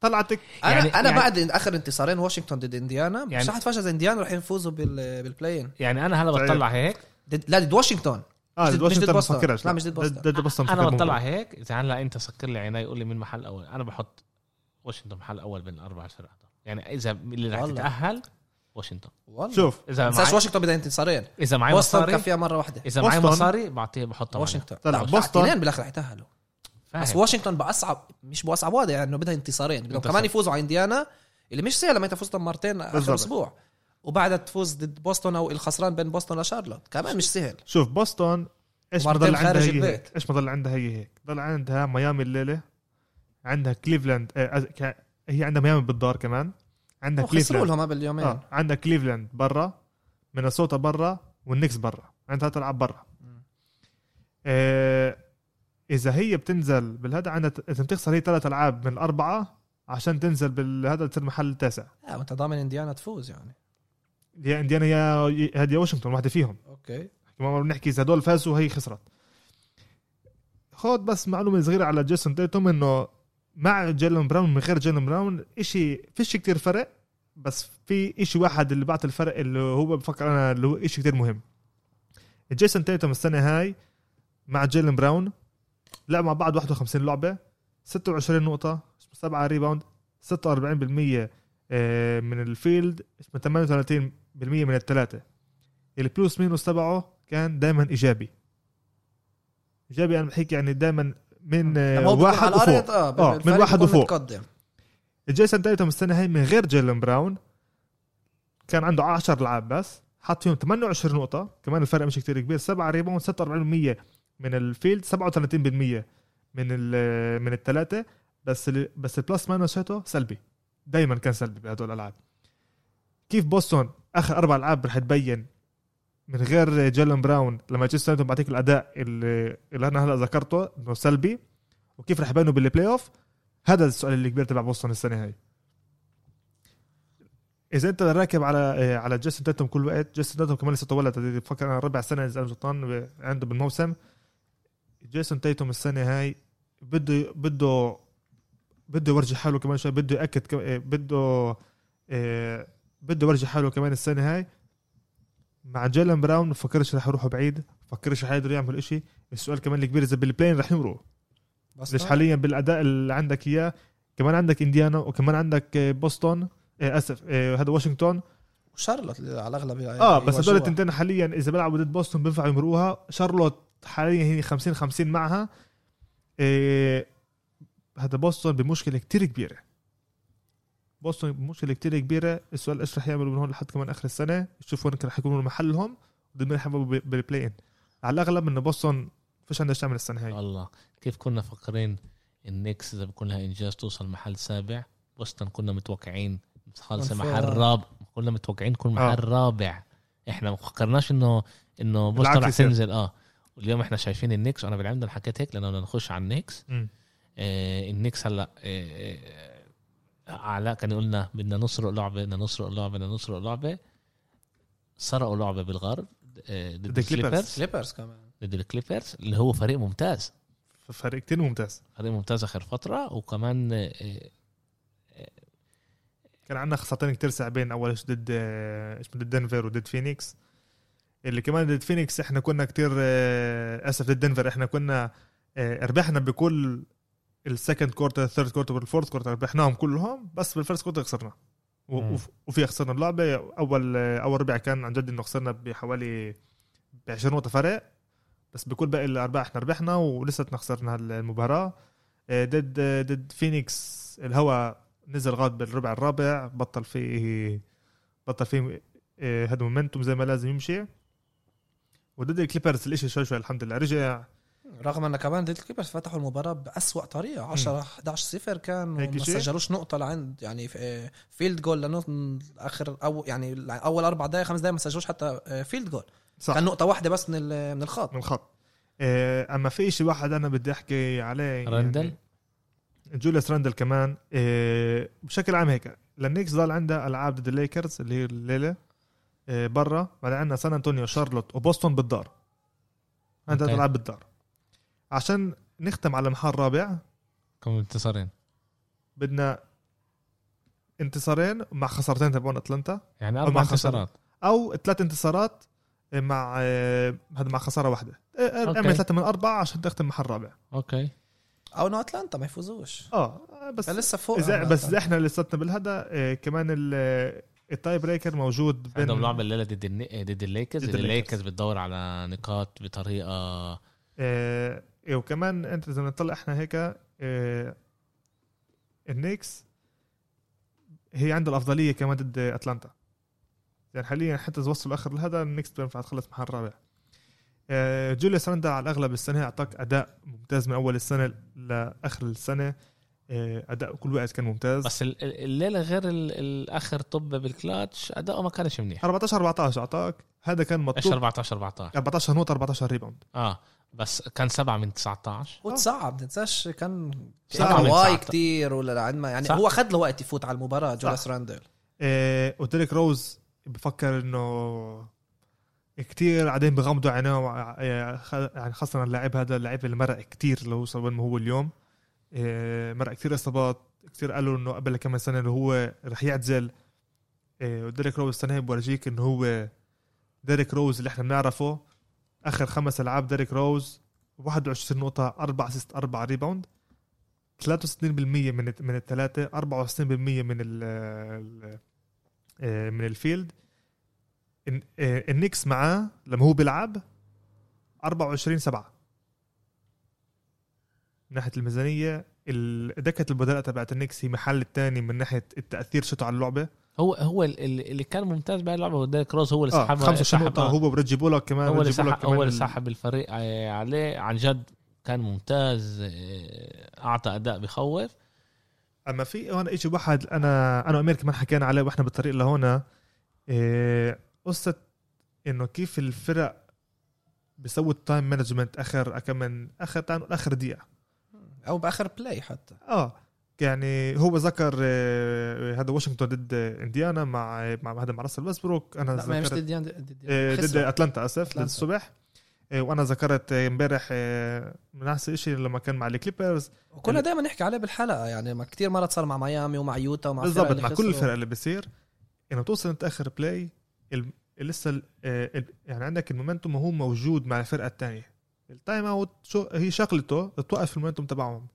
طلعتك أنا يعني- يعني أنا يعني- بعد آخر انتصارين واشنطن ضد إنديانا يعني- مش حتفاجئ إنديانا رح يفوزوا بال بال play-in يعني أنا هلا طيب. بطلع هيك. ضد- لا ضد واشنطن. آه مش ضد- مش واشنطن ضد بوسطن. بفكرش لا، مش ضد بوسطن. ضد بوسطن أنا بطلع. هيك. إذا هلا أنت سكر لي عيني يقول لي مين محل أول. أنا بحط واشنطن محل أول بين الاربع فرق. هدول. يعني إذا اللي رح والله. تتأهل واشنطن. والله. شوف. إذا معي واشنطن بدها انتصارين إذا معي بوسطن مصاري كان فيها مرة واحدة. إذا معي مصاري بعطيه بحطها. واشنطن. طلع بوسطن- بوسطن بالاخر رح يتأهلوا. بس واشنطن باصعب مش بأصعب وضع يعني إنه بدها انتصارين بدهم انتصار. كمان يفوزوا على إنديانا اللي مش سهل لما انت فزت مرتين آخر. أسبوع. وبعدها تفوز ضد بوسطن أو الخسران بين بوسطن لشارلوت كمان مش سهل. شوف بوسطن إيش ما ضل عندها هي. هيك. إيش ما ضل عندها هي هيك. ضل عندها ميامي الليلة عندها كليفلاند آه هي عندها ميامي بالدار كمان. عندها خسروا كليفلاند. لهم قبل يومين آه عندها كليفلاند برا مينيسوتا برا والنكس برا. عندها ثلاث ألعاب برا. آه إذا هي بتنزل بالهذا عندها إذا بتخسر هي ثلاث ألعاب من الأربعة عشان تنزل بالهذا تصير محل التاسع. لا وأنت ضامن إنديانا تفوز يعني. يا إنديانا يا هذه واشنطن واحدة فيهم. okay. ما بنحكي إذا هدول فازوا هي خسرت. خد بس معلومة صغيرة على جيسون تيتوم إنه مع جيلن براون من غير جيلن براون إشي فيش كتير فرق بس في إشي واحد اللي بعطي الفرق اللي هو بفكر أنا اللي هو إشي كتير مهم. جيسون تيتوم السنة هاي مع جيلن براون لعب مع بعض 51 لعبة 26 نقطة 7 rebound 46% آه، من ال field 38% من الثلاثه ال plus minus تبعه كان دائما إيجابي. إيجابي أنا بحكي يعني دائما من آه، لما هو بيكون واحد وفوق. آه آه، من واحد وفوق. متقدم. جيسون تايتم السنة هاي من غير جيلن براون. كان عنده 10 العاب بس حط فيهم 28 نقطة. كمان الفرق مش كتير كبير. 7 rebound 46% من ال field 37% من ال- من الثلاثه بس ال- بس ال plus minus تاعه سلبي. دائما كان سلبي بهدول الألعاب. كيف بوسطن آخر أربع العاب رح تبين من غير جيلن براون لما جيسون تايتم بعطيك الأداء اللي, اللي أنا هلا ذكرته إنه سلبي وكيف رح يبينوا بال playoff هذا السؤال اللي كبير تبع بوسطن السنة هاي. إذا أنت راكب على على جيسون تاتم كل وقت جيسون تاتم كمان لسه ولد بفكر أنا ربع سنة إذا غلطان عنده بالموسم. جيسون تيتوم السنة هاي بده بده بده يورجي حاله كمان شوي بده يأكد بده آه، بده يورجي حاله كمان السنة هاي. مع جيلن براون بفكرش رح يروحوا بعيد بفكرش رح يقدروا يعملوا إشي. السؤال كمان الكبير إذا بال play-in رح يمروا. بس ليش حاليا بالأداء اللي عندك إياه كمان عندك إنديانا وكمان عندك آه، بوسطن آه، أسف آه، هذا واشنطن. وشارلوت على الأغلب آه بس هدول التنتين حاليا إذا بيلعبوا ضد بوسطن بينفعوا يمروها. شارلوت حاليا هي 50 50 معها. هذا بوسطن بمشكلة كتير كبيرة. بوسطن بمشكله كتير كبيرة السؤال إيش رح يعملوا من هون لحد كمان آخر السنة. يشوفوا وين رح يكونوا محلهم. ضد مين رح يلعبوا بال play-in على الأغلب انه بوسطن فيش عندها تعمل السنة هاي. الله. كيف كنا فكرين النكس إذا بكون لها إنجاز توصل محل سابع؟ بوسطن كنا متوقعين خالصة محل. رابع كنا متوقعين تكون آه. محل رابع. إحنا ما فكرناش انه إنه بوسطن رح. تنزل. آه. واليوم إحنا شايفين النكس وأنا بالعمدة حكيت هيك لأنه بدنا نخش على النكس. آه النكس هلأ آه آه علاء كان قلنا بدنا نسرق لعبة بدنا نسرق لعبة بدنا نسرق لعبة. سرقوا لعبة بالغرب آه ضد ضد الكليبرز. الكليبرز. كليبرز كمان. ضد الكليبرز اللي هو فريق ممتاز. فريق كتير ممتاز. فريق ممتاز آخر فترة. وكمان آه، كان عندنا خسارتين كتير صعبين. أول شيء ضد آه، إيش ضد دنفر وضد فينيكس. اللي كمان ضد فينيكس إحنا كنا كتير آه، أسف ضد دنفر إحنا كنا آه، ربحنا بكل ال second quarter ال third quarter وال fourth quarter ربحناهم كلهم بس بال first quarter خسرنا. و- مم. وف- وفيها خسرنا. اللعبة اول آه، أول ربع كان عن جد إنه خسرنا بحوالي ب 20 نقطه فرق بس بكل باقي الارباع إحنا ربحنا ولسه خسرنا المباراه آه، ضد آه، ضد فينيكس الهوا نزل غاد بالربع الرابع بطل فيه بطل فيه آه، هذا momentum زي ما لازم يمشي. وضد الكليبرز الإشي شوي شوي الحمد لله رجع. رغم أن كمان ضد الكليبرز فتحوا المباراة بأسوأ طريقة. 10 11 0 كان وما؟ سجلوش نقطة لعند يعني في- field goal لأنه آخر أو يعني أول أربع دقائق خمس دقائق ما سجلوش حتى field goal صح. كان نقطة واحدة بس من من الخط. من الخط. آه، أما في شيء واحد أنا بدي أحكي عليه راندل؟ يعني جوليوس راندل كمان. آه، بشكل عام هيك للنيكس ضل عندها ألعاب ضد الليكرز اللي هي الليلة آه، برا. بعدين عندنا سان أنطونيو شارلوت وبوسطن بالدار. عندها. ألعاب بالدار. عشان نختم على محل رابع كم انتصارين بدنا انتصارين مع خسارتين تبعون أتلانتا يعني أو أربع. انتصارات أو ثلاث انتصارات مع آه، هذا مع خسارة واحدة آه، okay. اعمل ثلاثة من أربعة عشان تختم محل رابع أوكي أو إنه أتلانتا ما يفوزوش آه بس لسه فوق عنا بس. اذا إحنا لساتنا بالهذا آه، كمان ال- ال tiebreaker موجود بين عندهم لعبة الليلة ضد الن- ضد الليكرز ضد الليكرز الليكرز. بتدور على نقاط بطريقة آه، إيه، وكمان أنت إذا نطلع إحنا هيك آه، النيكس هي عندها الأفضلية كمان ضد أتلانتا. يعني حاليا حتى إذا وصلوا آخر الهذا النيكس بينفع تخلص محل رابع آه، جوليوس راندل على الأغلب السنة أعطاك أداء ممتاز من أول السنة لآخر السنة. آه، أداء كل وقت كان ممتاز. بس ال- ال- الليلة غير ال- الآخر طب بالكلاتش اداؤه ما كانش منيح. 14 14 أعطاك. هذا كان مطلوب. 14 14 14 نقطه 14 rebound. آه. بس كان سبعة من 19 وتصعب تنساش كان هواي ساعة. كتير ولا عند ما يعني صح. هو اخذ له وقت يفوت على المباراة جوليوس راندل. آه، وديريك روز بفكر إنه كتير قاعدين بغمضوا عينيه آه، خ- يعني خاصة اللاعب هذا اللاعب اللي مرق كتير اللي وصل وين ما هو اليوم. آه، مرق كتير إصابات كتير قالوا إنه قبل كم سنة إنه هو رح يعتزل. آه، وديريك روز السنة بورجيك إنه هو ديريك روز اللي إحنا بنعرفه. آخر خمس ألعاب ديريك روز 21 نقطة 4 assist 4 rebound 63% من من الثلاثة 64% من ال ال- آه، من ال field. آه، النكس معاه لما هو بيلعب 24 7 من ناحية الميزانية ال- دكة البدلاء تبعت النكس هي محل الثاني من ناحية التأثير شتو على اللعبة. هو هو ال- ال- اللي كان ممتاز بهاللعبه هو ديريك روز هو اللي 25 سحب- نقطة آه. هو وريجي بولوك كمان هو اللي سحب هو اللي ال- سحب الفريق آه، عليه. عن جد كان ممتاز آه، أعطى أداء بخوف. أما في هون شيء واحد أنا أنا وأمير كمان حكينا عليه وإحنا بالطريق لهون. إيه، قصة إنه كيف الفرق بيسووا ال time management اخر كم من اخر آخر دقيقة. أو بآخر play حتى. آه يعني هو ذكر آه، هذا واشنطن ضد إنديانا مع مع هذا مع راسل ويسبروك. أنا لا مش ضد آه، ضد. أتلانتا آسف ضد أتلانتا. الصبح آه، وأنا ذكرت امبارح آه، من أحسن شيء لما كان مع الكليبرز. وكنا دائما نحكي عليه بالحلقة يعني ما كثير مرات صار مع ميامي ومع يوتا ومع بالضبط مع كل. الفرق اللي بيصير. إنه توصل أنت آخر play لسه يعني عندك ال momentum هو موجود مع الفرقة الثانية ال time out هي شغلته توقف ال momentum تبعهم.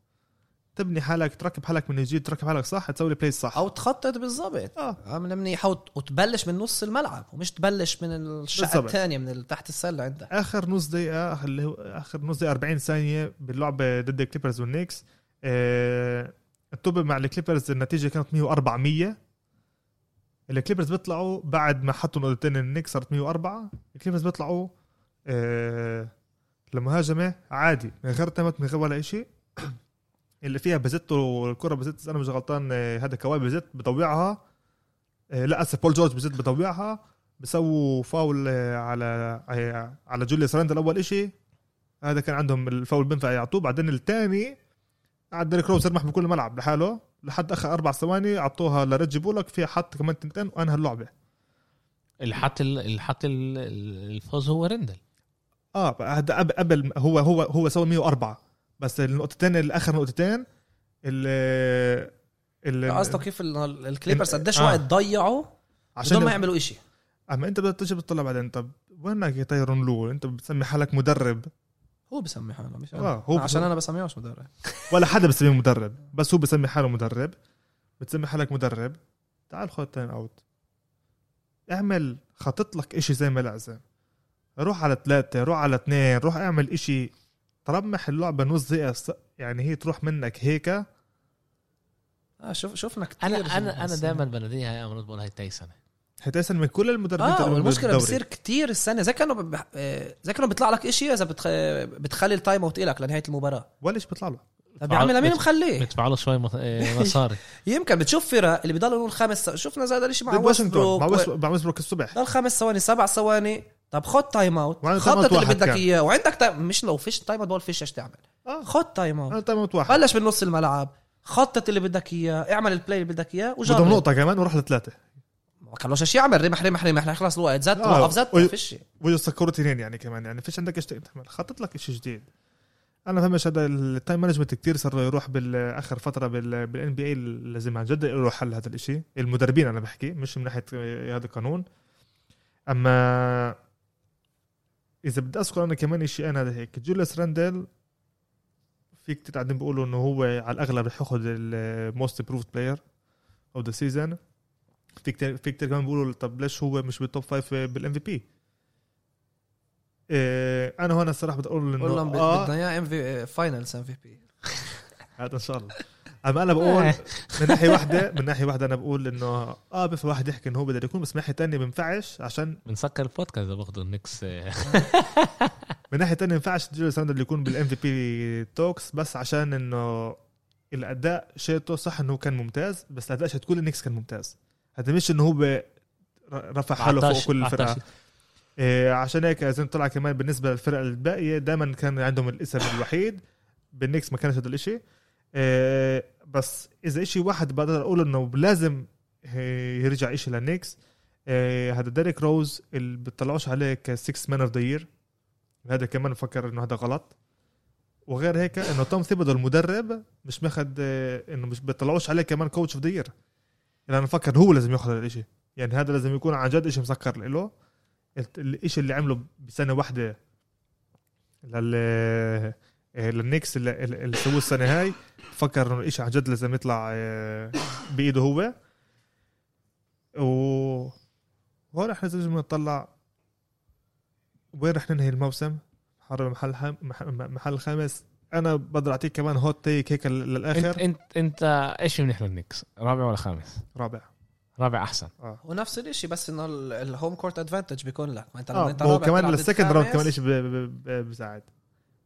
تبني حالك تركب حالك من جديد تركب حالك صح تسوي ال play الصح أو تخطط بالضبط. آه. عامل منيح وت- وتبلش من نص الملعب ومش تبلش من الشقة. الثانية من تحت السلة عندك. آخر نص دقيقة اللي هو آخر نص دقيقة 40 ثانية باللعبة ضد الكليبرز والنيكس. آه التوب مع الكليبرز النتيجة كانت 104 100 الكليبرز بيطلعوا بعد ما حطوا نقطتين النيكس صارت 104 الكليبرز بيطلعوا آه لمهاجمة عادي من غير تمت من غير ولا شيء اللي فيها بزت والكرة بزت أنا مش غلطان آه، هذا كواي بزت بضوعها آه لا اسف بول جورج بزت بضوعها بسووا فاول آه، على على جوليوس راندل أول إشي. هذا كان عندهم الفاول بينفع يعطوه. بعدين الثاني قعد ديريك روز يرمح بكل الملعب لحاله. لحد آخر أربع ثواني عطوها لريجي بولوك فيها حط كمان تنتين وأنهى اللعبة. اللي حط ال- اللي حط ال- ال- الفوز هو رندل. آه قبل هو هو هو سوى 104 بس النقطتين الآخر نقطتين اللي قصدك كيف ال- الكليبرز قديش آه. وقت ضيعوا عشان ما عشان يعملوا إشي؟ أما أنت بدك تجي بتطلع بعدين طب وينك يا تايرون لو؟ أنت بتسمي حالك مدرب. هو بسمي حاله مش آه، أنا. هو عشان بسمي- أنا بسميهوش مدرب. ولا حدا بسميه مدرب بس هو بسمي حاله مدرب. بتسمي حالك مدرب. تعال خد time out اعمل خطط لك إشي زي ما لازم. روح على ثلاثة روح على اثنين روح اعمل إشي ترمح اللعبة نص دقيقة ص- يعني هي تروح منك هيك. آه شوف شفنا كثير أنا أنا أنا دائما بناديها يا امرض بقول هاي تاي سنة. حتحسن من كل المدربين آه بالدوري. بصير كتير السنة. زي كانه ب... آه، زي كانه بيطلع لك إشي إذا بتخ... بتخلي التايم أوت لك لنهاية المباراة. ولا إيش بيطلع له؟ طب يا عمي لمين مخليه؟ بيدفعوا له شوي إيه، مصاري. يمكن بتشوف فرق اللي بيضلوا يقول خمس شفنا زي هذا الشيء مع واشنطن ويستبروك مع و... ويست- مع ويستبروك الصبح. ضل خمس ثواني سبع ثواني. طب خد تايم اوت خطط اللي بدك. إياه. وعندك تايم مش لو فيش تايم اوت بقول فيش إيش تعمل. آه. خد time out time out واحد. بلش من نص الملعب. خطط اللي بدك إياه. اعمل ال play اللي بدك إياه وجرب. نقطة كمان وراح لثلاثة. ما كانوش إيش يعمل. رمح رمح رمح خلاص الوقت. زت آه. وقف زت ما فيش ويسكروا اثنين يعني كمان. يعني فيش عندك إيش تعمل. خطط لك شيء جديد. أنا فهمش هذا ال time management كتير صار يروح بالآخر فترة بال NBA لازم عن جد له حل هذا الإشي. المدربين أنا بحكي مش من ناحية هذا القانون. أما إذا بدي أذكر أنا كمان شيء أنا هيك. جوليوس راندل في كتير قاعدين بيقولوا إنه هو على الأغلب رح ياخذ ال most improved player of the season في كتير في كتير كمان بيقولوا طب ليش هو مش بال top five بال MVP أنا هون الصراحة بدي أقول إنه بدنا اياه MV finals MVP هذا إن شاء الله. أما أنا بقول من ناحية واحدة من ناحية واحدة أنا بقول إنه آه بينفع واحد يحكي إنه هو بده يكون بس من ناحية ثانية بينفعش عشان بنسكر البودكاست إذا باخذوا النكس. إيه، من ناحية ثانية ينفعش جوليوس راندل يكون بال MVP talks بس عشان إنه الأداء شيته صح إنه كان ممتاز بس الأداء شيت كل النكس كان ممتاز. هذا مش إنه هو رفع حاله فوق 19 كل الفرقة. 19. إيه عشان هيك إذا طلع كمان بالنسبة للفرق الباقية دائما كان عندهم الإسم الوحيد. بالنكس ما كانش هذا الإشي. إيه بس إذا إشي واحد بقدر أقول إنه لازم إيه، يرجع إشي للنكس إيه هذا ديريك روز اللي بتطلعوش عليه ك 6 man of the year. هذا كمان بفكر إنه هذا غلط. وغير هيك إنه توم ثيبودو المدرب مش إيه، إنه مش بيطلعوش عليه كمان coach of the year أنا بفكر هو لازم ياخذ هذا الإشي. يعني هذا لازم يكون عن جد إشي مسكر له. الإشي اللي عمله بسنة واحدة لل آه، للنكس اللي, اللي سووه السنة هاي. بفكر إنه الاشي عن جد لازم يطلع آه، بإيده هو. و هون إحنا لازم نطلع. وين رح ننهي الموسم؟ حرر محل حم... مح- محل خامس. أنا بقدر أعطيك كمان hot take هيك انت للآخر. انت انت إيش منيح لل Knicks رابع ولا خامس؟ رابع. رابع أحسن. آه. ونفس الشيء بس إنه ال- ال home court advantage بيكون لك. ما أنت آه أنت هو رابع كمان ال second round كمان شيء بيساعد. آه،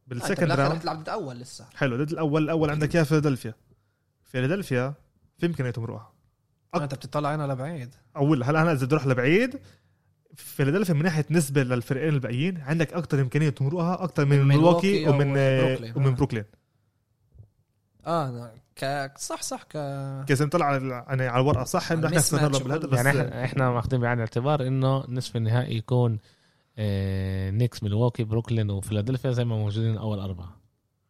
بالسكند رح راوند تلعب ضد أول لسه. حلو ضد الأول الأول عندك اياه فيلادلفيا. فيلادلفيا في امكانيه تمرقها أك- أنت بتطلع هنا لبعيد. أول هلا أنا إذا بدي أروح لبعيد؟ فيلادلفيا من ناحية نسبة للفريقين الباقيين عندك أكثر امكانيه تمرقها أكثر من أو ومن بروكلين. ومن آه. بروكلين. آه ك صح صح ك. كاذا طلع على يعني على الورقة صح؟ إنه إحنا ماتش بالهدف يعني إحنا إحنا ماخذين بعين الاعتبار إنه نصف النهائي يكون آه، Knicks ميلواكي بروكلين وفيلادلفيا زي ما موجودين أول أربعة.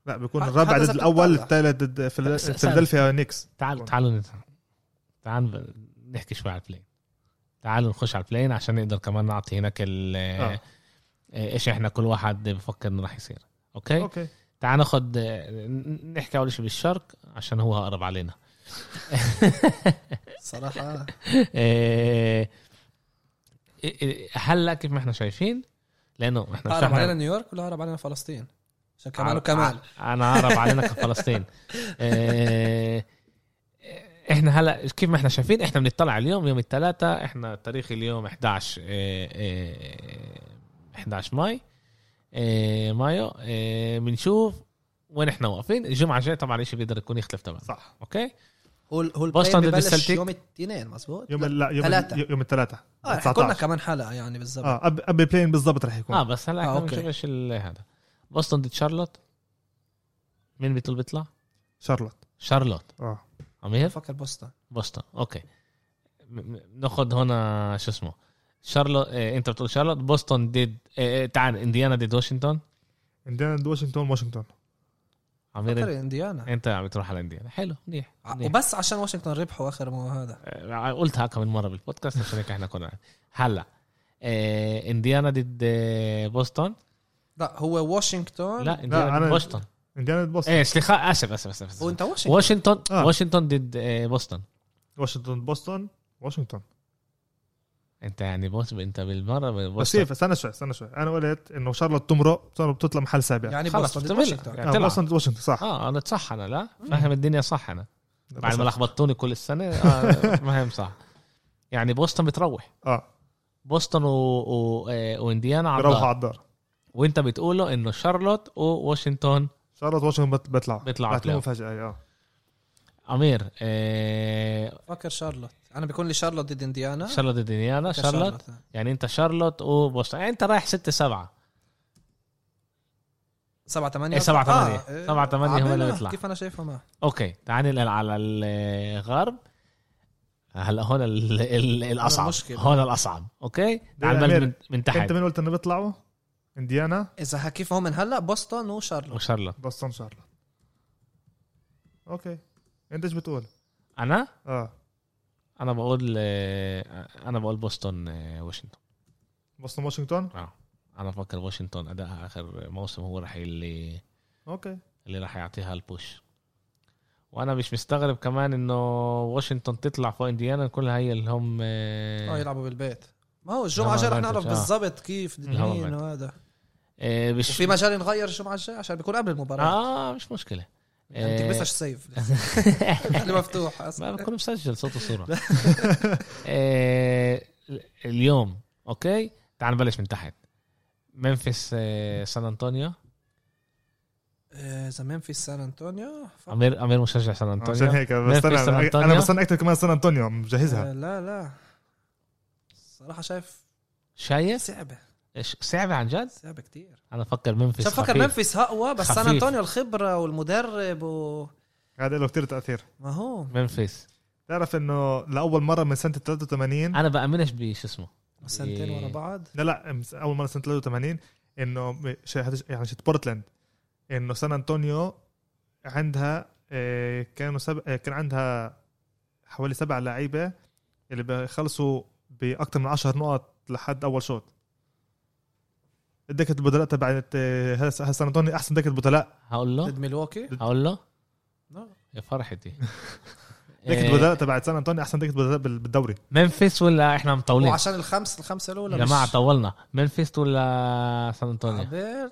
لا بيكون الرابع ضد الأول. الثالث ضد فيلادلفيا Knicks تعالوا تعالوا تعالوا نحكي شوي على ال play-in تعالوا نخش على ال play-in عشان نقدر كمان نعطي هناك ال آه. آه، إيش إحنا كل واحد بفكر إنه راح يصير. أوكي؟ أوكي. تعال ناخد آه، ن- نحكي أول شيء بالشرق عشان هو أقرب علينا. صراحة. آه، هلا كيف ما إحنا شايفين؟ لأنه إحنا إحنا- علينا نيويورك ولا هرب علينا فلسطين؟ عشان كمان وكمان. أنا اعرف علينا كفلسطين. آه، إحنا هلا كيف ما إحنا شايفين إحنا بنطلع اليوم يوم الثلاثاء إحنا تاريخ اليوم 11 آه، آه، 11 May آه، مايو آه، بنشوف وين إحنا واقفين. الجمعة الجاية طبعا الشيء بيقدر يكون يختلف تماما. صح. أوكي؟ هو ال- هو بوسطن ضد ال Celtics. يوم الاثنين مزبوط يوم لا يوم ثلاثة. يوم الثلاثة. آه رح كنا كمان حلقة يعني بالضبط. آه قبل قبل play-in بالضبط رح يكون. آه بس هلا آه،. بنشوفش ال- هذا. بوسطن ضد شارلوت. مين بيطل بيطلع؟ شارلوت. شارلوت. آه. امير بفكر بوسطن. بوسطن أوكي. ناخذ هنا شو اسمه؟ شارلوت إيه إنت بتقول شارلوت. بوسطن ضد إيه إيه تعال إنديانا ضد واشنطن. عندنا ضد واشنطن واشنطن. أمير فكر إنديانا. انت عم بتروح على إنديانا؟ حلو منيح منيح. وبس عشان واشنطن ربحوا آخر مو هذا. آه، قلتها كم من مرة بالبودكاست عشان هيك إحنا كنا هلا إيه إنديانا ضد آه، بوسطن؟ لا هو واشنطن. لا إنديانا ضد بوسطن. عندنا ضد بوسطن. إيه سلخاء آسف آسف آسف, أسف. وأنت واشنطن. واشنطن آه. واشنطن ضد آه، بوسطن. واشنطن بوسطن؟ واشنطن. انت يعني بوس انت بالمرة بس بوسطن كيف؟ استنى شوي استنى شوي. أنا قلت إنه شارلوت تمرق بتطلع محل سابع. يعني خلص بوسطن. واشنطن يعني آه. بوسطن واشنطن صح. آه أنا صح أنا لا؟ فاهم الدنيا صح أنا. بعد بس- ما لخبطتوني كل السنة آه فاهم صح. يعني بوسطن بتروح. آه. بوسطن و... و... آه، وإنديانا على بيروحوا الدار. على الدار. وإنت بتقوله إنه شارلوت وواشنطن شارلوت واشنطن بت- بيطلع بيطلعوا مفاجاه آه. أمير آه... فكر شارلوت. أنا بيكون لي شارلوت ضد إنديانا. شارلوت ضد إنديانا شارلوت. يعني أنت شارلوت وبوسطن. يعني أنت رايح 6 7 سبعة ثمانية إيه، سبعة ثمانية. إيه. سبعة ثمانية هم اللي. بيطلع. كيف أنا شايفها ما؟ أوكي تعال ننقل على الغرب. هلا هون ال... ال... الأصعب. المشكلة. هون الأصعب. أوكي؟ تعال من, من تحت. أنت من قلت إنه بيطلعوا؟ إنديانا؟ إذا كيف هو من هلا؟ بوسطن وشارلوت. وشارلوت. بوسطن شارلوت. أوكي. انت إيش بتقول؟ أنا؟ آه. أنا بقول آه، أنا بقول بوسطن آه، واشنطن. بوسطن واشنطن؟ آه. أنا بفكر واشنطن ادائها آخر موسم هو راح اللي أوكي. اللي راح يعطيها ال push وأنا مش مستغرب كمان إنه واشنطن تطلع فوق إنديانا كلها هي اللي هم آه آه يلعبوا بالبيت. ما هو الجمعة لا، الجاية رح نعرف. بالضبط كيف مين. وهذا. مش وفي مجال نغير الجمعة الجاية عشان بيكون قبل المباراة. آه مش مشكلة. يعني آه، تلبسش سيف اللي مفتوح ما أصلاً. بكون مسجل صوت وصورة. آه، اليوم أوكي؟ تعال نبلش من تحت. منفس آه، سان أنطونيو. إيه، إذا منفيس سان أنطونيو ف- أمير أمير مشجع سان أنطونيو. عشان هيك منفس سان بستنى أنطونيو. أنا بستنى أكثر كمان سان أنطونيو مجهزها. لا لا. صراحة شايف شايف؟ صعبة. إيش صعبة عن جد؟ صعبة كتير. أنا بفكر منفس شوف فكر. منفيس اقوى بس سان. أنطونيو الخبرة والمدرب و هذا له كثير تأثير. ما هو. منفس. تعرف إنه لأول مرة من سنة 83 أنا بأمنش بشو اسمه. سنتين. ورا بعض. لا لا أول مرة سنة 83 إنه يعني شت بورتلاند. إنه سان أنطونيو عندها آه، كانوا سب... آه، كان عندها حوالي سبع لعيبة اللي بيخلصوا باكثر من 10 نقط لحد أول شوط. دكة البدلاء تبعت آه، سان انطونيو أحسن دكة بدلاء؟ هقول له؟ ضد ميلواكي؟ هقول له؟ لا. يا فرحتي. دكة إيه، بدلاء تبعت سان انطونيو أحسن دكة بدلاء بال- بالدوري. ممفيس ولا إحنا مطولين؟ وعشان الخمس الخمسة الأولى يا جماعة طولنا. ممفيس ولا سان انطونيو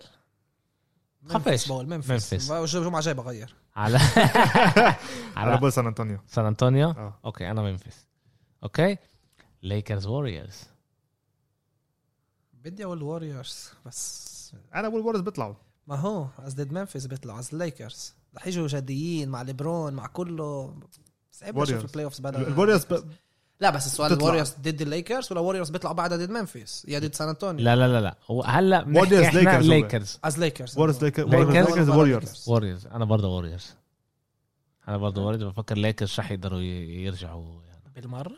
خفش. بقول ممفيس ممفيس. الجمعة الجاية بغير. على على بول سان أنطونيو. سان أنطونيو؟ آه. أوكي أنا ممفيس أوكي. Lakers Warriors بدي أقول Warriors بس. أنا بقول Warriors بيطلعوا. ما هو از ضد ممفيس بيطلع از الليكرز رح يجوا جديين مع ليبرون مع كله. صعب أشوف. البلاي اوفز بعد الوريوز ب... لا بس السؤال. الوريورز ضد الليكرز ولا ووريرز بيطلعوا بعدها ضد منفس يا ضد سان انطونيو لا لا لا لا. هو هلا بنحكي إحنا Lakers هو. ليكرز از ليكرز وورز ليكرز ووريرز أنا برضه ووريرز أنا برضه وارد بفكر ليكرز رح يقدروا يرجعوا يعني. بالمرة؟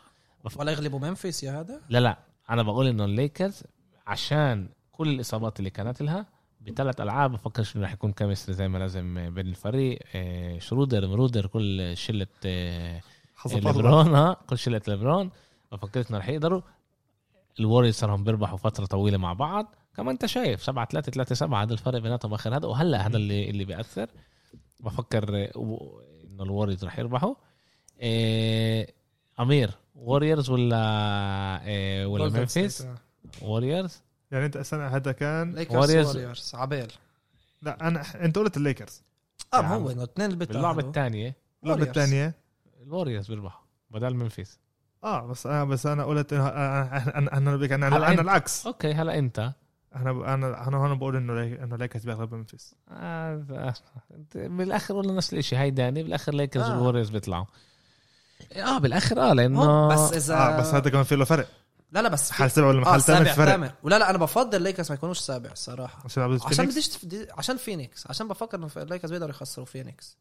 ولا يغلبوا منفيس يا هذا؟ لا لا. أنا بقول إنه الليكرز عشان كل الإصابات اللي كانت لها بثلاث ألعاب بفكرش إنه رح يكون كيمستري زي ما لازم بين الفريق. آه، شرودر مرودر كل شلة آه، حظ الله ليبرون ها كل شلة ليبرون. بفكرش إنه رح يقدروا. ال Warriors صارلهم بيربحوا فترة طويلة مع بعض. كمان أنت شايف 7 3 3 7 هذا الفرق بيناتهم آخر. هذا وهلا هذا اللي اللي بيأثر. بفكر آه، إنه ال Warriors رح يربحوا. أمير Warriors ولا ولا ممفيس. Warriors يعني أنت السنة هذا كان Lakers. Warriors عبيل لا أنا أنت قلت الليكرز آه عم. هو انه اثنين اللي باللعبة بيتأهلوا. الثانية اللعبة. الثانية الوريرز بيربحوا بدل منفيس آه بس أنا بس أنا قلت انه أنا أنا أنا هلا أنا أنت. العكس أوكي هلا أنت أنا أنا أنا هون بقول إنه إنه ليكرز بيغلب منفس آه آه، بالآخر ولا نفس الشيء هاي داني بالآخر ليكرز آه. والوريرز بيطلعوا آه بالآخر آه لأنه آه، بس اذا آه بس هذا كمان في له فرق لا لا بس محل سبعه ولا محل ثامن سابع في فرق؟ ثامن ولا لا أنا بفضل ليكرز ما يكونوش سابع الصراحة. عشان بديش تف- عشان فينيكس عشان بفكر انه الليكرز بيقدروا يخسروا فينيكس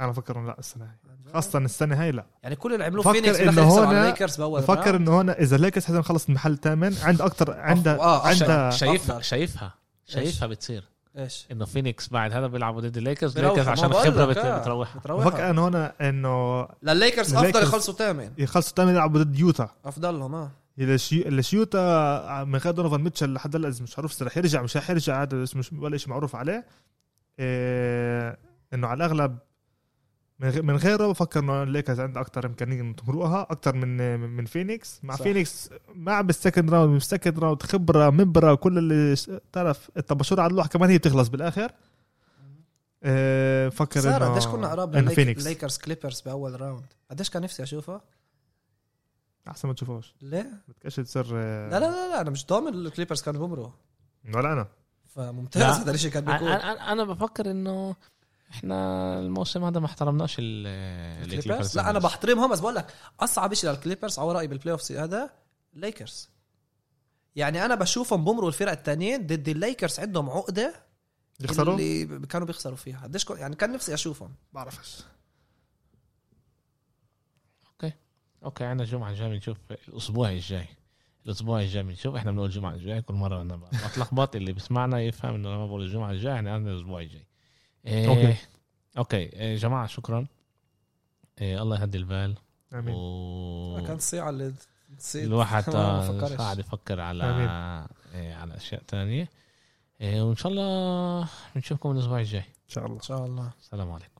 أنا بفكر إنه لا السنة هاي. خاصة السنة هاي لا. يعني كل اللي عملوه فينيكس يخسروا هون- على الليكرز بأول بفكر. إنه هون إذا ليكرز حدا خلص محل ثامن عنده أكثر عنده آه، عنده شايفها. شايفها شايفها بتصير. إيش؟ إنه فينيكس بعد هذا بيلعبوا ضد ال Lakers. ال Lakers عشان الخبره آه. بتروحها. بفكر إنه هون إنه للليكرز أفضل ال Lakers- يخلصوا ثامن يخلصوا ثامن يلعبوا ضد يوتا أفضلهم آه. ليش ليش يوتا من غير دونوفان ميتشل لحد هلا مش عارف إذا رح يرجع مش رح يرجع هذا مش ولا شيء معروف عليه. إيه إنه على الأغلب من غيره بفكر إنه الليكرز عنده أكثر إمكانية إنه تمرقها أكثر من من فينيكس. مع صح. فينيكس مع بال second round بال second round خبرة منبره كل اللي تعرف الطباشور على اللوح كمان هي بتخلص بالآخر. إيه صار إنه قديش كنا قراب إنه فينيكس. لليكرز كليبرز بأول round؟ قديش كان نفسي اشوفها أحسن ما تشوفوش ليه؟ بدكش تصير آه، لا لا لا, لا أنا مش ضامن الكليبرز كانوا بمروا ولا أنا. فممتاز لا. هذا الشيء كان أنا بيكون أنا أنا بفكر إنه إحنا الموسم هذا ما احترمناش ال- الكليبرز؟ لا أنا بحترمهم بس بقول لك أصعب شيء للكليبرز على رأيي بال playoff هذا ليكرز يعني أنا بشوفهم بمروا الفرق التانيين ضد الليكرز عندهم عقدة يخسروا اللي كانوا بيخسروا فيها. قديش يعني كان نفسي أشوفهم. بعرفش. okay عندنا الجمعه الجايه بنشوف الأسبوع الجاي. الأسبوع الجاي بنشوف إحنا بنقول الجمعه الجايه كل مرة أنا بتلخبط اللي بيسمعنا يفهم إنه لما بقول الجمعة الجايه إحنا عندنا الأسبوع الجاي. إيه okay. okay. إيه جماعة شكرا. إيه الله يهدي البال. آمين. و... كانت الساعة اللي نسيت. الواحد ما آه،. قاعد يفكر على. إيه على أشياء تانية. إيه وإن شاء الله بنشوفكم الأسبوع الجاي. إن شاء الله. إن شاء الله. السلام عليكم.